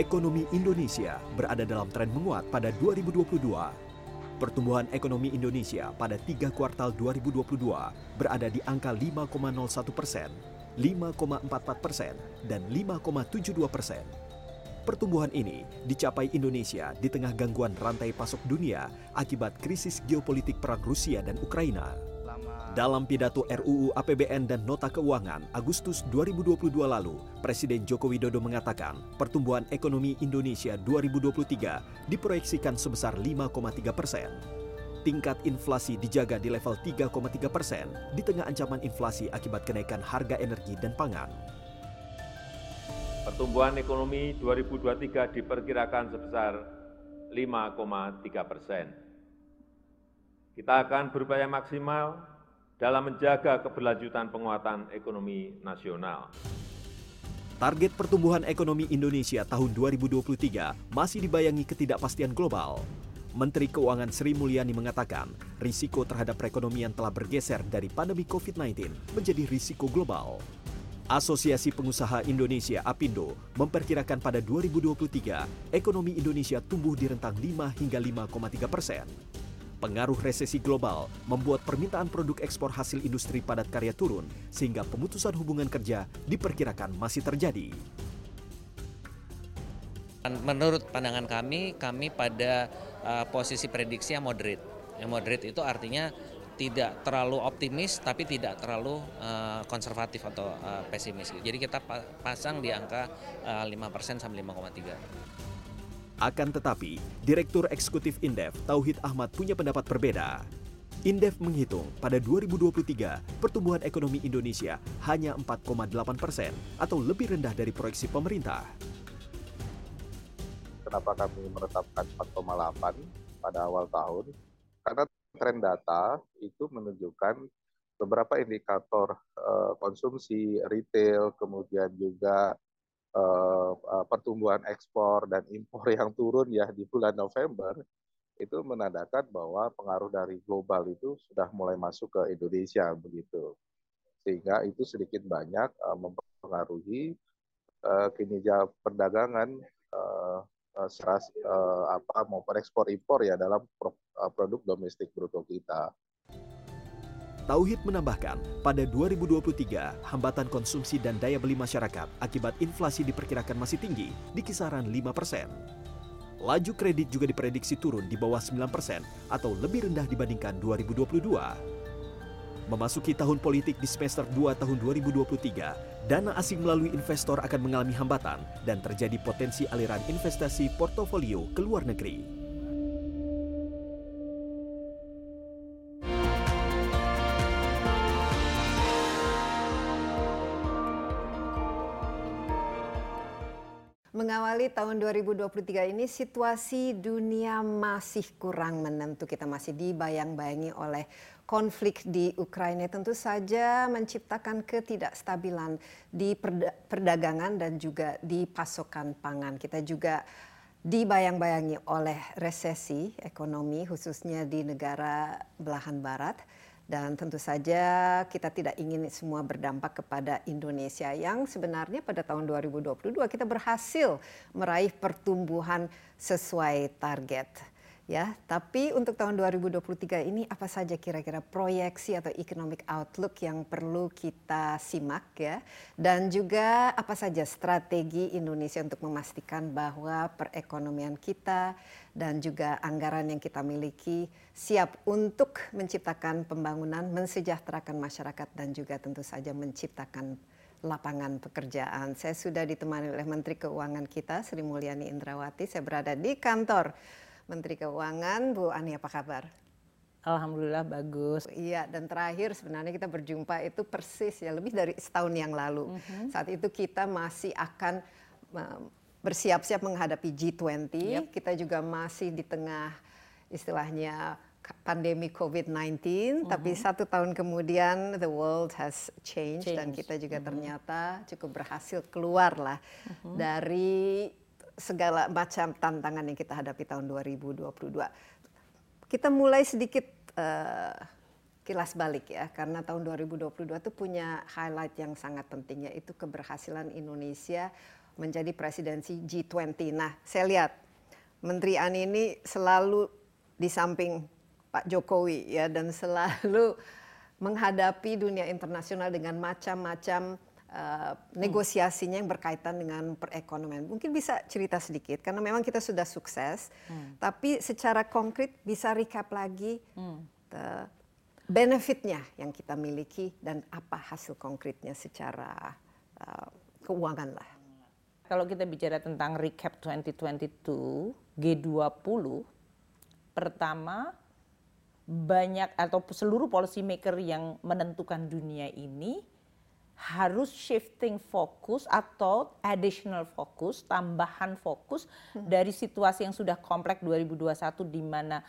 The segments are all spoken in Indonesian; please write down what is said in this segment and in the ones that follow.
Ekonomi Indonesia berada dalam tren menguat pada 2022. Pertumbuhan ekonomi Indonesia pada tiga kuartal 2022 berada di angka 5,01 persen, 5,44 persen, dan 5,72 persen. Pertumbuhan ini dicapai Indonesia di tengah gangguan rantai pasok dunia akibat krisis geopolitik perang Rusia dan Ukraina. Dalam pidato RUU APBN dan Nota Keuangan Agustus 2022 lalu, Presiden Joko Widodo mengatakan pertumbuhan ekonomi Indonesia 2023 diproyeksikan sebesar 5,3 persen. Tingkat inflasi dijaga di level 3,3 persen di tengah ancaman inflasi akibat kenaikan harga energi dan pangan. Pertumbuhan ekonomi 2023 diperkirakan sebesar 5,3 persen. Kita akan berupaya maksimal dalam menjaga keberlanjutan penguatan ekonomi nasional. Target pertumbuhan ekonomi Indonesia tahun 2023 masih dibayangi ketidakpastian global. Menteri Keuangan Sri Mulyani mengatakan, risiko terhadap perekonomian telah bergeser dari pandemi COVID-19 menjadi risiko global. Asosiasi Pengusaha Indonesia APindo memperkirakan pada 2023 ekonomi Indonesia tumbuh di rentang 5 hingga 5,3 persen. Pengaruh resesi global membuat permintaan produk ekspor hasil industri padat karya turun, sehingga pemutusan hubungan kerja diperkirakan masih terjadi. Menurut pandangan kami, kami pada uh, posisi prediksi yang moderate. Yang moderate itu artinya tidak terlalu optimis tapi tidak terlalu uh, konservatif atau uh, pesimis. Jadi kita pasang di angka uh, 5% sampai 5,3. Akan tetapi, Direktur Eksekutif Indef Tauhid Ahmad punya pendapat berbeda. Indef menghitung pada 2023 pertumbuhan ekonomi Indonesia hanya 4,8 persen atau lebih rendah dari proyeksi pemerintah. Kenapa kami menetapkan 4,8 pada awal tahun? Karena tren data itu menunjukkan beberapa indikator uh, konsumsi retail, kemudian juga pertumbuhan ekspor dan impor yang turun ya di bulan November itu menandakan bahwa pengaruh dari global itu sudah mulai masuk ke Indonesia begitu sehingga itu sedikit banyak uh, mempengaruhi uh, kinerja perdagangan seras apa maupun ekspor impor ya dalam pro, produk domestik bruto kita. Tauhid menambahkan, pada 2023, hambatan konsumsi dan daya beli masyarakat akibat inflasi diperkirakan masih tinggi, di kisaran 5 persen. Laju kredit juga diprediksi turun di bawah 9 persen atau lebih rendah dibandingkan 2022. Memasuki tahun politik di semester 2 tahun 2023, dana asing melalui investor akan mengalami hambatan dan terjadi potensi aliran investasi portofolio ke luar negeri. Mengawali tahun 2023 ini situasi dunia masih kurang menentu. Kita masih dibayang-bayangi oleh konflik di Ukraina tentu saja menciptakan ketidakstabilan di perdagangan dan juga di pasokan pangan. Kita juga dibayang-bayangi oleh resesi ekonomi khususnya di negara belahan barat dan tentu saja kita tidak ingin semua berdampak kepada Indonesia yang sebenarnya pada tahun 2022 kita berhasil meraih pertumbuhan sesuai target ya. Tapi untuk tahun 2023 ini apa saja kira-kira proyeksi atau economic outlook yang perlu kita simak ya dan juga apa saja strategi Indonesia untuk memastikan bahwa perekonomian kita dan juga anggaran yang kita miliki siap untuk menciptakan pembangunan, mensejahterakan masyarakat dan juga tentu saja menciptakan lapangan pekerjaan. Saya sudah ditemani oleh Menteri Keuangan kita Sri Mulyani Indrawati. Saya berada di kantor Menteri Keuangan. Bu Ani apa kabar? Alhamdulillah bagus. Iya, dan terakhir sebenarnya kita berjumpa itu persis ya lebih dari setahun yang lalu. Mm -hmm. Saat itu kita masih akan bersiap-siap menghadapi G20. Yep. Kita juga masih di tengah istilahnya pandemi COVID-19, mm -hmm. tapi satu tahun kemudian the world has changed Change. dan kita juga mm -hmm. ternyata cukup berhasil keluar lah mm -hmm. dari segala macam tantangan yang kita hadapi tahun 2022. Kita mulai sedikit uh, kilas balik ya, karena tahun 2022 itu punya highlight yang sangat penting yaitu keberhasilan Indonesia menjadi presidensi G20. Nah, saya lihat Menteri Ani ini selalu di samping Pak Jokowi ya dan selalu menghadapi dunia internasional dengan macam-macam uh, negosiasinya yang berkaitan dengan perekonomian. Mungkin bisa cerita sedikit karena memang kita sudah sukses, hmm. tapi secara konkret bisa recap lagi hmm. benefitnya yang kita miliki dan apa hasil konkretnya secara uh, keuangan lah. Kalau kita bicara tentang recap 2022 G20 pertama banyak atau seluruh policy maker yang menentukan dunia ini harus shifting fokus atau additional fokus, tambahan fokus hmm. dari situasi yang sudah kompleks 2021 di mana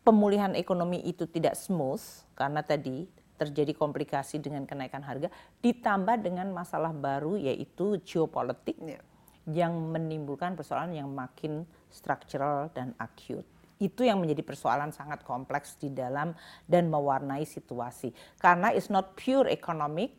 pemulihan ekonomi itu tidak smooth karena tadi terjadi komplikasi dengan kenaikan harga ditambah dengan masalah baru yaitu geopolitik yeah. yang menimbulkan persoalan yang makin struktural dan akut itu yang menjadi persoalan sangat kompleks di dalam dan mewarnai situasi. Karena it's not pure economic,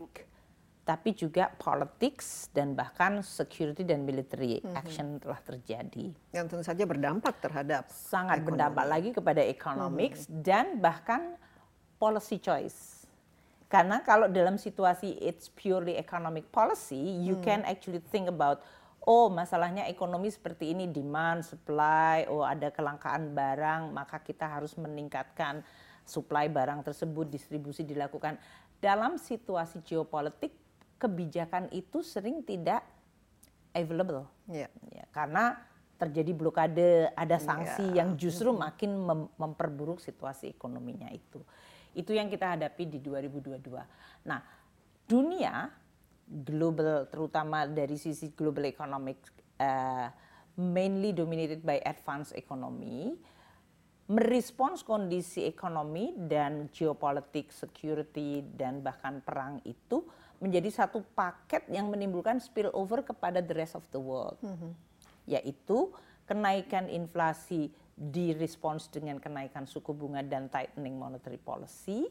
tapi juga politics dan bahkan security dan military mm -hmm. action telah terjadi. Yang tentu saja berdampak terhadap sangat ekonomi. berdampak lagi kepada economics mm -hmm. dan bahkan policy choice. Karena kalau dalam situasi it's purely economic policy, you mm. can actually think about oh masalahnya ekonomi seperti ini demand supply oh ada kelangkaan barang maka kita harus meningkatkan supply barang tersebut distribusi dilakukan dalam situasi geopolitik kebijakan itu sering tidak available yeah. ya, karena terjadi blokade ada sanksi yeah. yang justru makin mem memperburuk situasi ekonominya itu itu yang kita hadapi di 2022 nah dunia global terutama dari sisi global economic uh, mainly dominated by advanced economy merespons kondisi ekonomi dan geopolitik security dan bahkan perang itu menjadi satu paket yang menimbulkan spillover kepada the rest of the world mm -hmm. yaitu kenaikan inflasi direspons dengan kenaikan suku bunga dan tightening monetary policy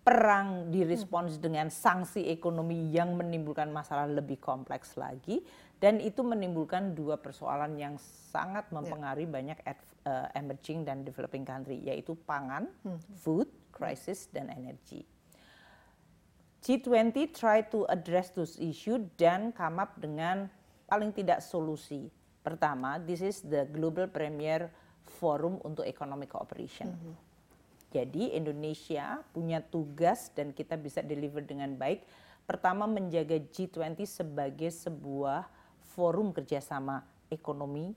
perang direspons hmm. dengan sanksi ekonomi yang menimbulkan masalah lebih kompleks lagi dan itu menimbulkan dua persoalan yang sangat ya. mempengaruhi yeah. banyak ad, uh, emerging dan developing country yaitu pangan, hmm. food crisis dan energi. G20 try to address those issue dan come up dengan paling tidak solusi. Pertama, this is the global premier forum untuk economic cooperation. Mm -hmm jadi Indonesia punya tugas dan kita bisa deliver dengan baik. Pertama menjaga G20 sebagai sebuah forum kerjasama ekonomi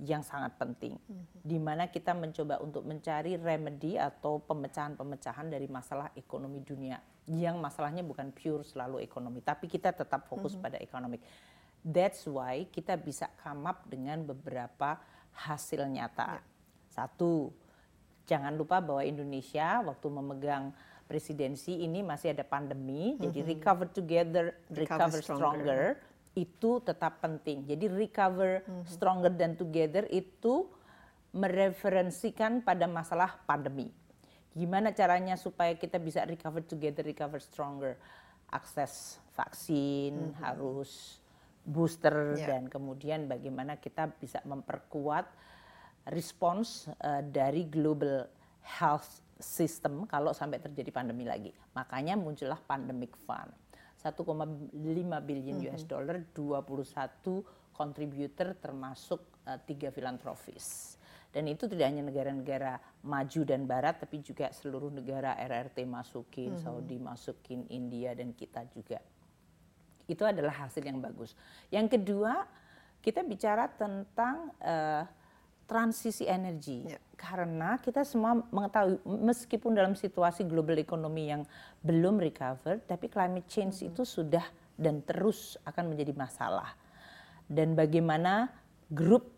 yang sangat penting, mm-hmm. di mana kita mencoba untuk mencari remedy atau pemecahan-pemecahan dari masalah ekonomi dunia, yang masalahnya bukan pure selalu ekonomi, tapi kita tetap fokus mm-hmm. pada ekonomi. That's why kita bisa come up dengan beberapa hasil nyata. Yeah. Satu, jangan lupa bahwa Indonesia waktu memegang presidensi ini masih ada pandemi, mm-hmm. jadi recover together, recover, recover stronger. stronger itu tetap penting. Jadi recover mm-hmm. stronger dan together itu mereferensikan pada masalah pandemi. Gimana caranya supaya kita bisa recover together, recover stronger? Akses vaksin mm-hmm. harus booster yeah. dan kemudian bagaimana kita bisa memperkuat respons uh, dari global health system kalau sampai terjadi pandemi lagi. Makanya muncullah pandemic fund. 1,5 billion US mm-hmm. dollar, 21 contributor termasuk uh, tiga filantropis. Dan itu tidak hanya negara-negara maju dan barat, tapi juga seluruh negara RRT masukin, mm -hmm. Saudi masukin, India dan kita juga. Itu adalah hasil yang bagus. Yang kedua, kita bicara tentang uh, transisi energi. Ya. Karena kita semua mengetahui meskipun dalam situasi global ekonomi yang belum recover, tapi climate change hmm. itu sudah dan terus akan menjadi masalah. Dan bagaimana grup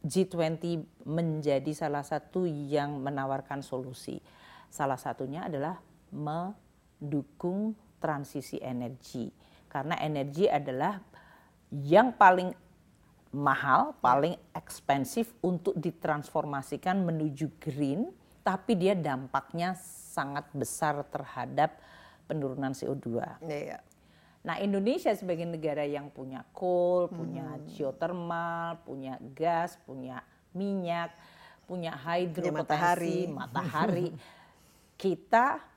G20 menjadi salah satu yang menawarkan solusi. Salah satunya adalah mendukung transisi energi. Karena energi adalah yang paling mahal, paling ekspensif untuk ditransformasikan menuju green, tapi dia dampaknya sangat besar terhadap penurunan CO2. Iya. Nah, Indonesia sebagai negara yang punya coal, punya geothermal, punya gas, punya minyak, punya hidropotensi, matahari. matahari, kita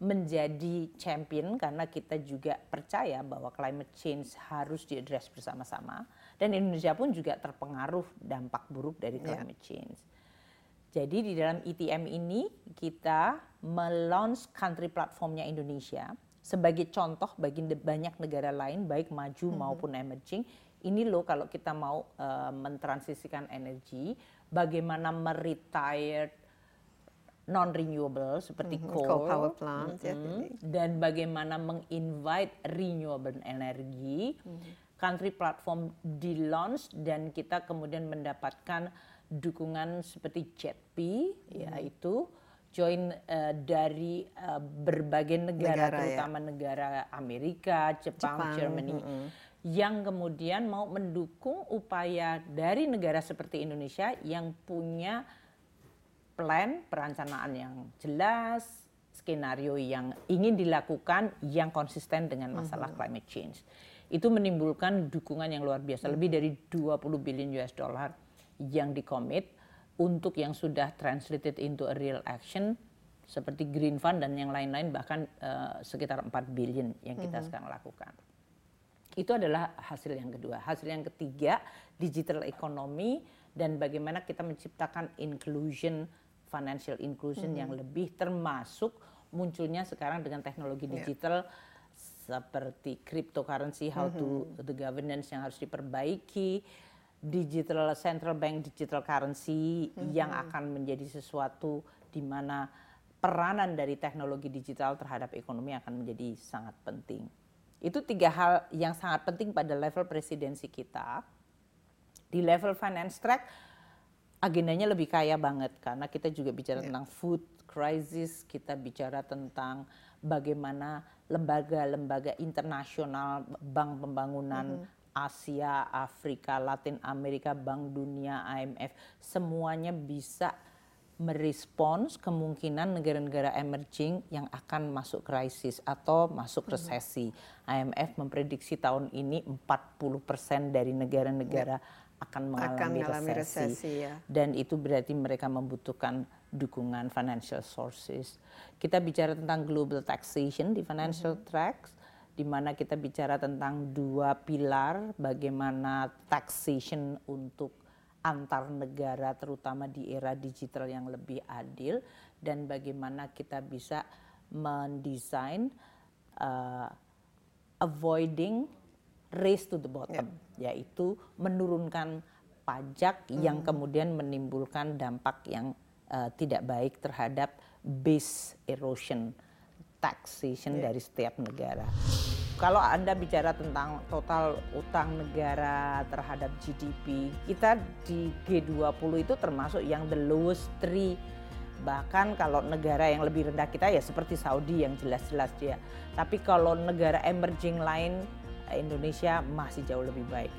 menjadi champion karena kita juga percaya bahwa climate change harus diadres bersama-sama dan Indonesia pun juga terpengaruh dampak buruk dari Ya. climate change. Jadi di dalam ETM ini kita melaunch country platformnya Indonesia sebagai contoh bagi banyak negara lain baik maju maupun emerging. Ini loh kalau kita mau eh, mentransisikan energi, bagaimana meretire non renewable seperti Mhm, coal, coal power plant, ya, Mhm. jadi. dan bagaimana menginvite renewable energy. Country platform di launch dan kita kemudian mendapatkan dukungan seperti JETP yaitu join eh, dari eh, berbagai negara, Negara, ya. terutama negara Amerika, Jepang, Jepang, Germany yang kemudian mau mendukung upaya dari negara seperti Indonesia yang punya plan perencanaan yang jelas, skenario yang ingin dilakukan yang konsisten dengan masalah climate change. Itu menimbulkan dukungan yang luar biasa, lebih dari 20 billion US dollar yang dikomit untuk yang sudah translated into a real action seperti Green Fund dan yang lain-lain bahkan eh, sekitar 4 billion yang kita sekarang lakukan. Itu adalah hasil yang kedua. Hasil yang ketiga, digital economy dan bagaimana kita menciptakan inclusion, financial inclusion yang lebih termasuk munculnya sekarang dengan teknologi digital seperti cryptocurrency, how to the governance yang harus diperbaiki, digital central bank digital currency yang akan menjadi sesuatu di mana peranan dari teknologi digital terhadap ekonomi akan menjadi sangat penting. Itu tiga hal yang sangat penting pada level presidensi kita. Di level finance track, agendanya lebih kaya banget karena kita juga bicara tentang food crisis, kita bicara tentang bagaimana lembaga-lembaga internasional, bank pembangunan Asia, Afrika, Latin Amerika, Bank Dunia, IMF, semuanya bisa merespons kemungkinan negara-negara emerging yang akan masuk krisis atau masuk resesi. IMF memprediksi tahun ini 40% dari negara-negara akan mengalami Akan resesi. resesi, ya. Dan itu berarti mereka membutuhkan dukungan financial sources. Kita bicara tentang global taxation di financial tracks di mana kita bicara tentang dua pilar bagaimana taxation untuk antar negara terutama di era digital yang lebih adil dan bagaimana kita bisa mendesain uh, avoiding race to the bottom yaitu menurunkan pajak yang kemudian menimbulkan dampak yang uh, tidak baik terhadap base erosion taxation dari setiap negara. Kalau Anda bicara tentang total utang negara terhadap GDP, kita di G20 itu termasuk yang the lowest three. Bahkan kalau negara yang lebih rendah kita ya seperti Saudi yang jelas-jelas dia. Tapi kalau negara emerging lain, Indonesia masih jauh lebih baik.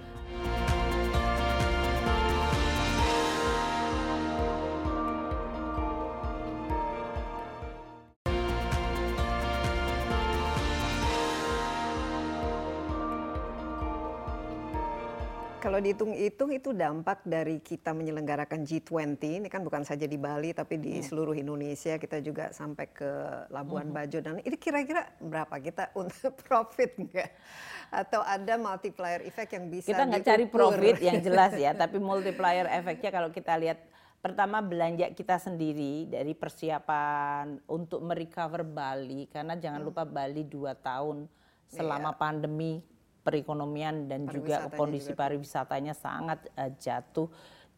Kalau dihitung-hitung itu dampak dari kita menyelenggarakan G20 ini kan bukan saja di Bali tapi di seluruh Indonesia kita juga sampai ke Labuan Bajo. Dan ini kira-kira berapa kita untuk profit enggak atau ada multiplier effect yang bisa kita nggak cari profit yang jelas ya, tapi multiplier efeknya kalau kita lihat pertama belanja kita sendiri dari persiapan untuk merecover Bali karena jangan lupa Bali dua tahun selama pandemi perekonomian dan juga kondisi juga. pariwisatanya sangat eh, jatuh.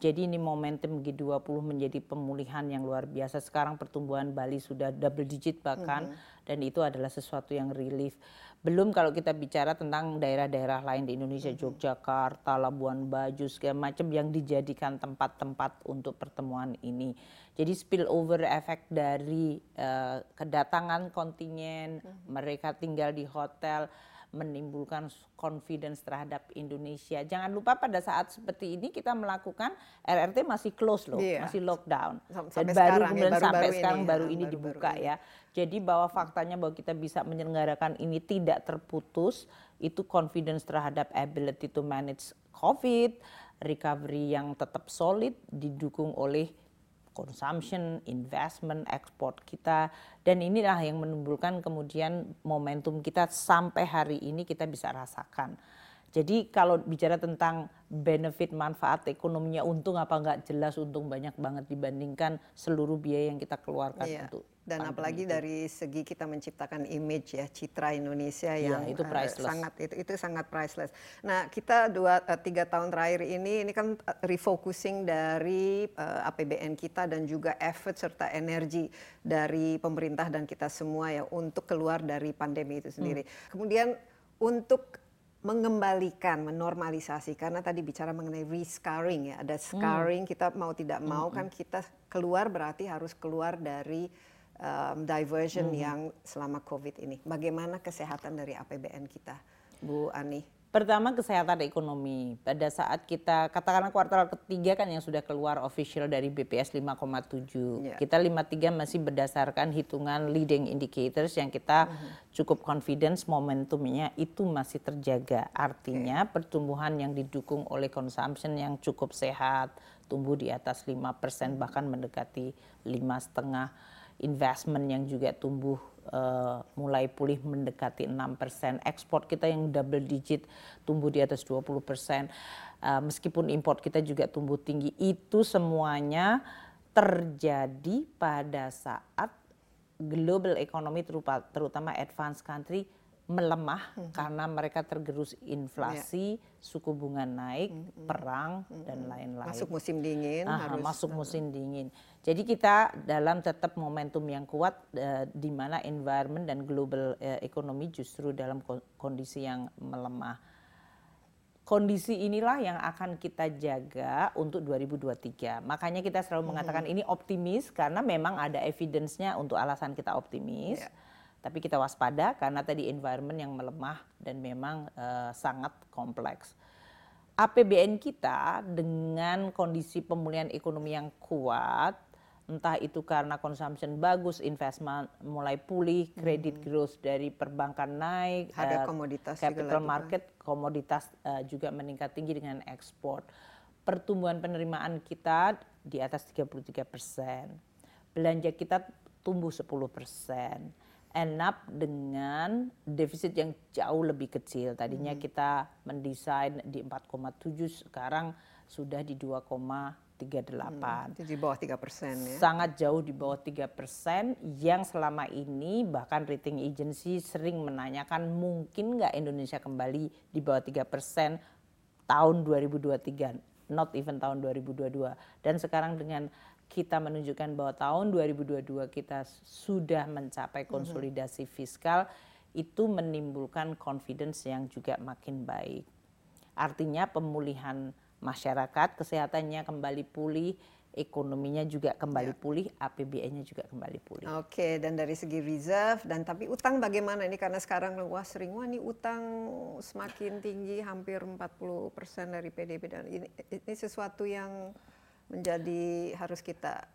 Jadi ini momentum G20 menjadi pemulihan yang luar biasa. Sekarang pertumbuhan Bali sudah double digit bahkan dan itu adalah sesuatu yang relief. Belum kalau kita bicara tentang daerah-daerah lain di Indonesia, Yogyakarta, Labuan Bajo, segala macam yang dijadikan tempat-tempat untuk pertemuan ini. Jadi spillover efek dari eh, kedatangan kontingen, mereka tinggal di hotel, menimbulkan confidence terhadap Indonesia. Jangan lupa pada saat seperti ini kita melakukan RRT masih close loh, iya. masih lockdown. Sampai Dan baru sekarang, kemudian ya, baru, sampai baru sekarang ini, baru ya, ini baru, dibuka baru ya. Jadi bahwa faktanya bahwa kita bisa menyelenggarakan ini tidak terputus itu confidence terhadap ability to manage COVID, recovery yang tetap solid didukung oleh consumption, investment, ekspor kita dan inilah yang menimbulkan kemudian momentum kita sampai hari ini kita bisa rasakan. Jadi kalau bicara tentang benefit manfaat ekonominya untung apa enggak jelas untung banyak banget dibandingkan seluruh biaya yang kita keluarkan iya. untuk dan apalagi dari segi kita menciptakan image ya citra Indonesia iya, yang ya, itu priceless. Uh, sangat itu itu sangat priceless. Nah kita dua uh, tiga tahun terakhir ini ini kan refocusing dari uh, APBN kita dan juga effort serta energi dari pemerintah dan kita semua ya untuk keluar dari pandemi itu sendiri. Hmm. Kemudian untuk mengembalikan, menormalisasi karena tadi bicara mengenai rescaring ya, ada scarring hmm. kita mau tidak mau hmm. kan kita keluar berarti harus keluar dari diversion hmm. yang selama COVID ini. Bagaimana kesehatan dari APBN kita, Bu Ani? Pertama kesehatan ekonomi. Pada saat kita katakanlah kuartal ketiga kan yang sudah keluar official dari BPS 5,7. Yeah. Kita 53 masih berdasarkan hitungan leading indicators yang kita mm -hmm. cukup confidence momentumnya itu masih terjaga. Artinya okay. pertumbuhan yang didukung oleh consumption yang cukup sehat, tumbuh di atas 5% bahkan mendekati lima setengah investment yang juga tumbuh uh, mulai pulih mendekati 6%, ekspor kita yang double digit tumbuh di atas 20%, uh, meskipun import kita juga tumbuh tinggi, itu semuanya terjadi pada saat global economy terutama advanced country melemah hmm. karena mereka tergerus inflasi, yeah. suku bunga naik, hmm. perang hmm. dan lain-lain. Masuk musim dingin Aha, harus masuk musim dingin. Jadi kita dalam tetap momentum yang kuat uh, di mana environment dan global uh, ekonomi justru dalam kondisi yang melemah. Kondisi inilah yang akan kita jaga untuk 2023. Makanya kita selalu mengatakan ini optimis karena memang ada evidence-nya untuk alasan kita optimis. Yeah tapi kita waspada karena tadi environment yang melemah dan memang uh, sangat kompleks. APBN kita dengan kondisi pemulihan ekonomi yang kuat, entah itu karena consumption bagus, investment mulai pulih, kredit hmm. growth dari perbankan naik, harga uh, komoditas capital market kan? komoditas uh, juga meningkat tinggi dengan ekspor. Pertumbuhan penerimaan kita di atas 33 persen, belanja kita tumbuh 10 persen end up dengan defisit yang jauh lebih kecil. Tadinya hmm. kita mendesain di 4,7, sekarang sudah di 2,38. Hmm, di bawah 3 persen ya? Sangat jauh di bawah 3 persen yang selama ini bahkan rating agency sering menanyakan mungkin nggak Indonesia kembali di bawah 3 persen tahun 2023, not even tahun 2022. Dan sekarang dengan kita menunjukkan bahwa tahun 2022 kita sudah mencapai mhm. konsolidasi fiskal itu menimbulkan confidence yang juga makin baik. Artinya pemulihan masyarakat, kesehatannya kembali pulih, ekonominya juga kembali ya. pulih, APBN-nya juga kembali pulih. Oke, dan dari segi reserve dan tapi utang bagaimana ini karena sekarang wah sering wah ini utang semakin tinggi hampir 40% dari PDB dan ini, ini sesuatu yang menjadi harus kita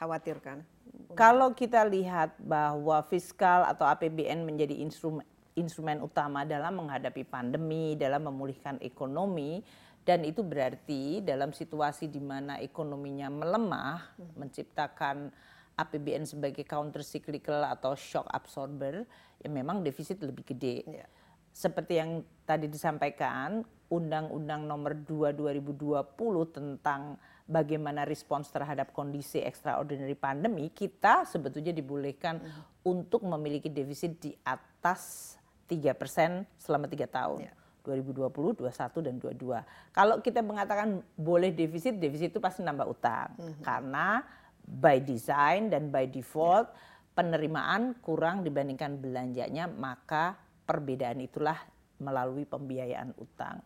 khawatirkan? Kalau kita lihat bahwa fiskal atau APBN menjadi instrumen instrumen utama dalam menghadapi pandemi, dalam memulihkan ekonomi, dan itu berarti dalam situasi di mana ekonominya melemah, hmm. menciptakan APBN sebagai counter cyclical atau shock absorber, ya memang defisit lebih gede. Yeah. Seperti yang tadi disampaikan, Undang-Undang Nomor 2 2020 tentang bagaimana respons terhadap kondisi extraordinary pandemi, kita sebetulnya dibolehkan hmm. untuk memiliki defisit di atas 3% selama tiga tahun. Yeah. 2020, 21 dan 22. Kalau kita mengatakan boleh defisit, defisit itu pasti nambah utang. -hmm. Karena by design dan by default yeah. penerimaan kurang dibandingkan belanjanya, maka perbedaan itulah melalui pembiayaan utang.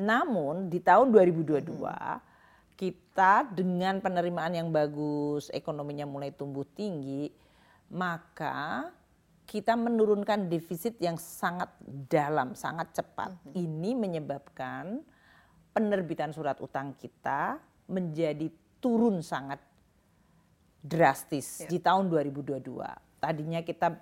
Namun di tahun 2022 hmm. kita dengan penerimaan yang bagus, ekonominya mulai tumbuh tinggi, maka kita menurunkan defisit yang sangat dalam, sangat cepat. Mhm. Ini menyebabkan penerbitan surat utang kita menjadi turun sangat drastis Ya. di tahun 2022. Tadinya kita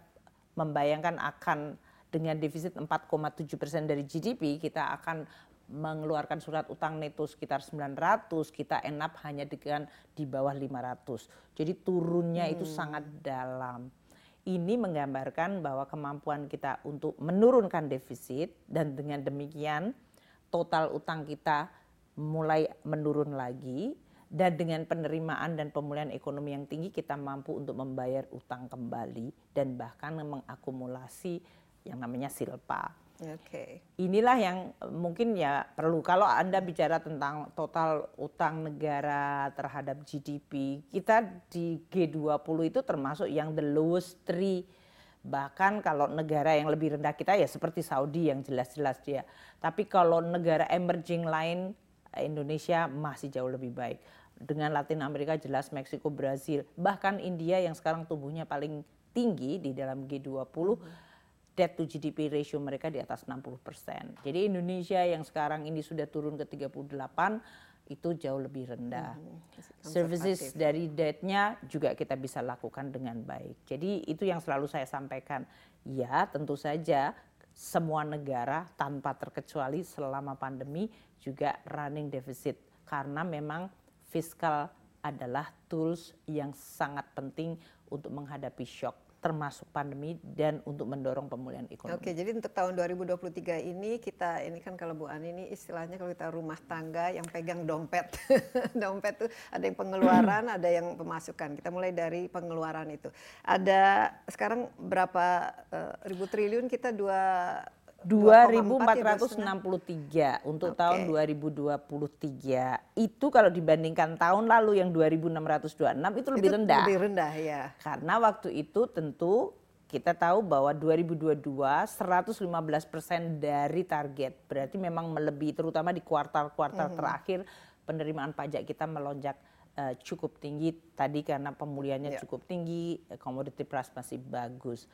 membayangkan akan dengan defisit 4,7 persen dari GDP kita akan mengeluarkan surat utang neto sekitar 900, kita enak hanya dengan di bawah 500. Jadi turunnya itu sangat dalam. Ini menggambarkan bahwa kemampuan kita untuk menurunkan defisit dan dengan demikian total utang kita mulai menurun lagi dan dengan penerimaan dan pemulihan ekonomi yang tinggi kita mampu untuk membayar utang kembali dan bahkan mengakumulasi yang namanya silpa. Oke. Inilah yang eh, mungkin ya perlu kalau Anda bicara tentang total utang negara terhadap GDP, kita di G20 itu termasuk yang the lowest three. Bahkan kalau negara yang lebih rendah kita ya seperti Saudi yang jelas-jelas dia. Tapi kalau negara emerging lain Indonesia masih jauh lebih baik. Dengan Latin Amerika jelas Meksiko, Brazil, bahkan India yang sekarang tumbuhnya paling tinggi di dalam G20 debt to GDP ratio mereka di atas 60 persen. Jadi Indonesia yang sekarang ini sudah turun ke 38 itu jauh lebih rendah. Services dari debt-nya juga kita bisa lakukan dengan baik. Jadi itu yang selalu saya sampaikan. Ya tentu saja semua negara tanpa terkecuali selama pandemi juga running deficit karena memang fiskal adalah tools yang sangat penting untuk menghadapi shock termasuk pandemi dan untuk mendorong pemulihan ekonomi. Oke, jadi untuk tahun 2023 ini kita ini kan kalau Bu Ani ini istilahnya kalau kita rumah tangga yang pegang dompet. dompet tuh ada yang pengeluaran, ada yang pemasukan. Kita mulai dari pengeluaran itu. Ada sekarang berapa uh, ribu triliun kita dua 2.463 untuk Oke. tahun 2023 itu kalau dibandingkan tahun lalu yang 2.626 itu lebih itu rendah Lebih rendah ya. karena waktu itu tentu kita tahu bahwa 2022 115 persen dari target berarti memang melebihi terutama di kuartal-kuartal terakhir penerimaan pajak kita melonjak eh, cukup tinggi tadi karena pemulihannya Ya. cukup tinggi eh, commodity price masih bagus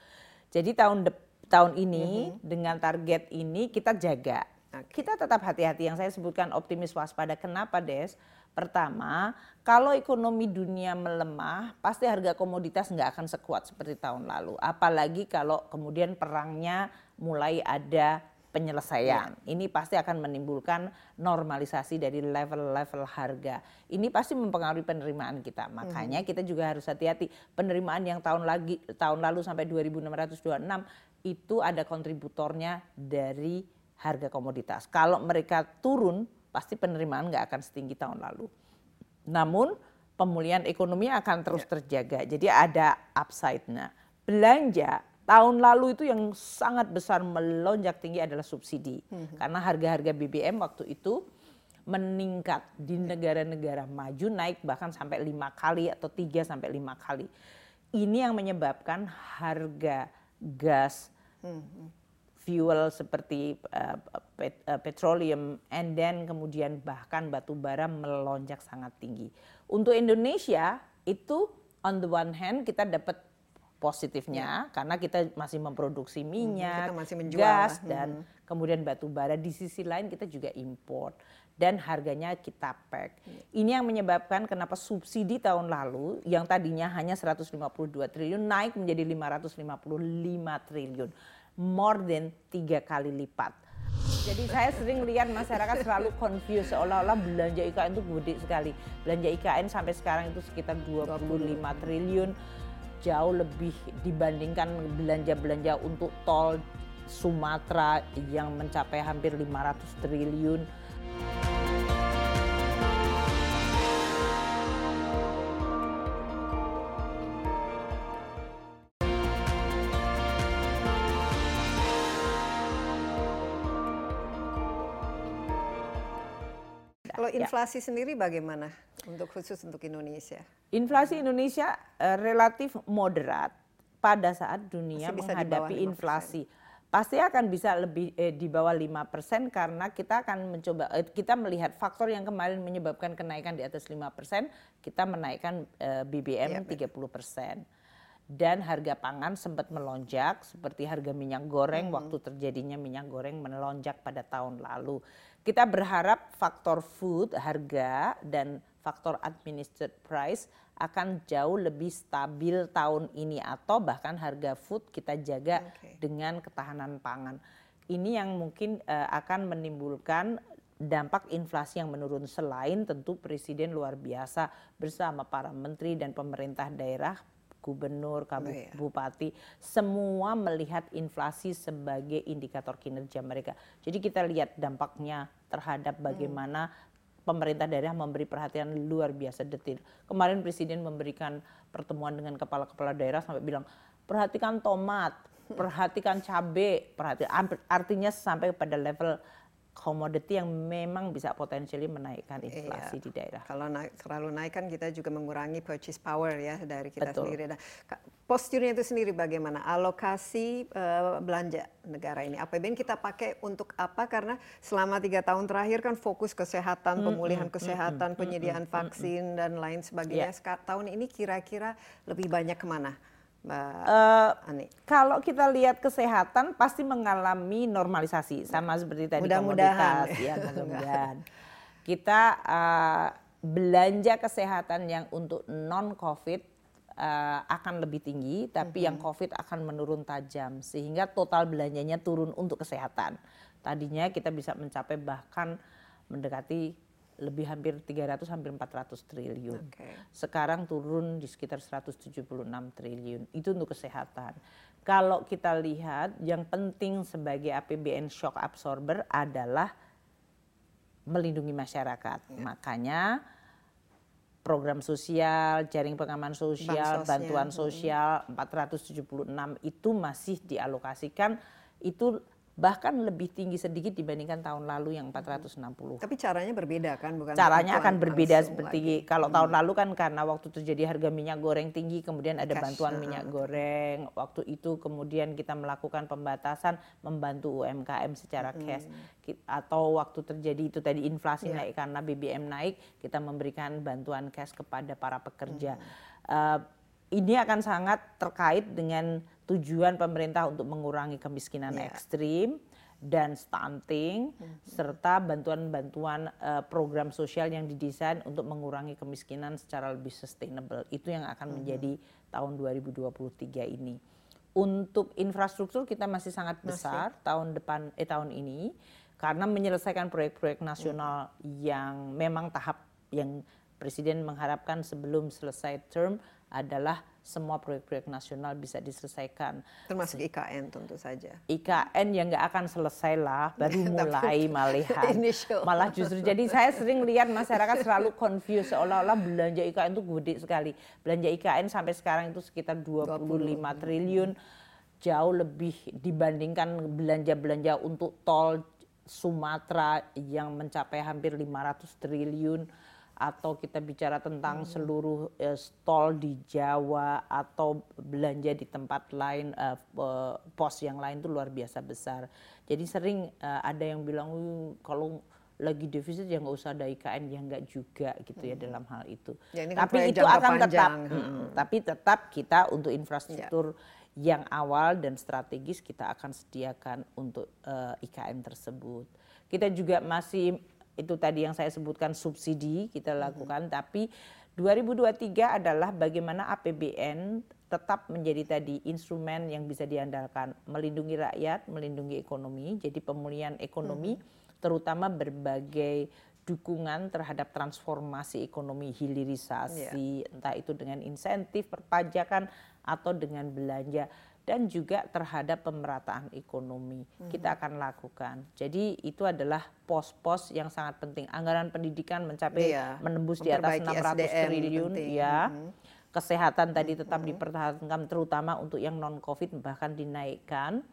jadi tahun dep- tahun ini dengan target ini kita jaga Oke. kita tetap hati-hati yang saya sebutkan optimis waspada. Kenapa, Des? Pertama, kalau ekonomi dunia melemah, pasti harga komoditas nggak akan sekuat seperti tahun lalu. Apalagi kalau kemudian perangnya mulai ada penyelesaian. Ini pasti akan menimbulkan normalisasi dari level-level harga. Ini pasti mempengaruhi penerimaan kita. Makanya kita juga harus hati-hati. Penerimaan yang tahun lagi tahun lalu sampai 2626 itu ada kontributornya dari harga komoditas. Kalau mereka turun, pasti penerimaan nggak akan setinggi tahun lalu. Namun pemulihan ekonomi akan terus terjaga. Jadi ada upside-nya. Belanja tahun lalu itu yang sangat besar melonjak tinggi adalah subsidi. Karena harga-harga BBM waktu itu meningkat di negara-negara maju naik bahkan sampai lima kali atau tiga sampai lima kali. Ini yang menyebabkan harga gas fuel seperti uh, pet- uh, petroleum and then kemudian bahkan batu bara melonjak sangat tinggi. Untuk Indonesia itu on the one hand kita dapat positifnya karena kita masih memproduksi minyak, kita masih menjual gas lah. dan kemudian batu bara di sisi lain kita juga import dan harganya kita pack. Ini yang menyebabkan kenapa subsidi tahun lalu yang tadinya hanya 152 triliun naik menjadi 555 triliun. More than tiga kali lipat. Jadi saya sering lihat masyarakat selalu confused seolah-olah belanja IKN itu gede sekali. Belanja IKN sampai sekarang itu sekitar 25 triliun jauh lebih dibandingkan belanja-belanja untuk tol Sumatera yang mencapai hampir 500 triliun. Inflasi sendiri bagaimana untuk khusus untuk Indonesia? Inflasi Indonesia eh, relatif moderat pada saat dunia menghadapi 5%. inflasi. Pasti akan bisa lebih eh, di bawah 5% karena kita akan mencoba eh, kita melihat faktor yang kemarin menyebabkan kenaikan di atas 5%, kita menaikkan eh, BBM Iya, 30%. dan harga pangan sempat melonjak seperti harga minyak goreng hmm. waktu terjadinya minyak goreng melonjak pada tahun lalu. Kita berharap faktor food harga dan faktor administered price akan jauh lebih stabil tahun ini atau bahkan harga food kita jaga okay. dengan ketahanan pangan. Ini yang mungkin uh, akan menimbulkan dampak inflasi yang menurun selain tentu presiden luar biasa bersama para menteri dan pemerintah daerah gubernur, kabupaten, oh, iya. semua melihat inflasi sebagai indikator kinerja mereka. Jadi kita lihat dampaknya terhadap hmm. bagaimana hmm. pemerintah daerah memberi perhatian luar biasa detil. Kemarin presiden memberikan pertemuan dengan kepala-kepala daerah sampai bilang perhatikan tomat, perhatikan cabai, perhatikan artinya sampai pada level komoditi yang memang bisa potensially menaikkan iya. inflasi iya. di daerah. Kalau naik, terlalu naik kan kita juga mengurangi purchase power ya dari kita Betul. sendiri. Nah, posturnya itu sendiri bagaimana? Alokasi uh, belanja negara ini APBN kita pakai untuk apa? Karena selama tiga tahun terakhir kan fokus kesehatan, hmm, pemulihan hmm, kesehatan, hmm, penyediaan vaksin dan lain sebagainya. Yeah. Tahun ini kira-kira lebih banyak ke mana? Mbak uh, Ani? Kalau kita lihat kesehatan pasti mengalami normalisasi sama seperti tadi mudah-mudahan ya mudah-mudahan. kita uh, belanja kesehatan yang untuk non COVID uh, akan lebih tinggi, tapi mm-hmm. yang COVID akan menurun tajam sehingga total belanjanya turun untuk kesehatan. Tadinya kita bisa mencapai bahkan mendekati lebih hampir 300 hampir 400 triliun. Okay. Sekarang turun di sekitar 176 triliun. Itu untuk kesehatan. Kalau kita lihat yang penting sebagai APBN shock absorber adalah melindungi masyarakat. Yeah. Makanya program sosial, jaring pengaman sosial, bantuan sosial 476 itu masih dialokasikan itu bahkan lebih tinggi sedikit dibandingkan tahun lalu yang 460. Tapi caranya berbeda kan, bukan? Caranya akan berbeda seperti lagi. kalau hmm. tahun lalu kan karena waktu terjadi harga minyak goreng tinggi, kemudian ada Cash, bantuan minyak goreng. Waktu itu kemudian kita melakukan pembatasan membantu UMKM secara hmm. cash. Atau waktu terjadi itu tadi inflasi yeah. naik karena BBM naik, kita memberikan bantuan cash kepada para pekerja. Hmm. Uh, ini akan sangat terkait dengan tujuan pemerintah untuk mengurangi kemiskinan yeah. ekstrim dan stunting mm-hmm. serta bantuan-bantuan uh, program sosial yang didesain untuk mengurangi kemiskinan secara lebih sustainable. Itu yang akan mm-hmm. menjadi tahun 2023 ini. Untuk infrastruktur kita masih sangat besar masih. tahun depan eh tahun ini karena menyelesaikan proyek-proyek nasional mm-hmm. yang memang tahap yang presiden mengharapkan sebelum selesai term adalah semua proyek-proyek nasional bisa diselesaikan. Termasuk IKN tentu saja. IKN yang nggak akan selesai lah, baru mulai malihan. Malah justru jadi saya sering lihat masyarakat selalu confused seolah-olah belanja IKN itu gede sekali. Belanja IKN sampai sekarang itu sekitar 25 20. triliun, jauh lebih dibandingkan belanja-belanja untuk tol Sumatera yang mencapai hampir 500 triliun atau kita bicara tentang hmm. seluruh uh, stall di Jawa atau belanja di tempat lain uh, uh, pos yang lain itu luar biasa besar. Jadi sering uh, ada yang bilang kalau lagi defisit ya nggak usah ada IKN ya nggak juga gitu ya hmm. dalam hal itu. Ya, kan tapi itu akan panjang. tetap, hmm. Hmm, tapi tetap kita untuk infrastruktur ya. yang awal dan strategis kita akan sediakan untuk uh, IKN tersebut. Kita juga masih itu tadi yang saya sebutkan subsidi kita lakukan, hmm. tapi 2023 adalah bagaimana APBN tetap menjadi tadi instrumen yang bisa diandalkan melindungi rakyat, melindungi ekonomi. Jadi pemulihan ekonomi hmm. terutama berbagai dukungan terhadap transformasi ekonomi hilirisasi, yeah. entah itu dengan insentif, perpajakan atau dengan belanja dan juga terhadap pemerataan ekonomi hmm. kita akan lakukan. Jadi itu adalah pos-pos yang sangat penting. Anggaran pendidikan mencapai iya, menembus di atas 600 SDM triliun penting. ya. Hmm. Kesehatan tadi tetap hmm. dipertahankan terutama untuk yang non Covid bahkan dinaikkan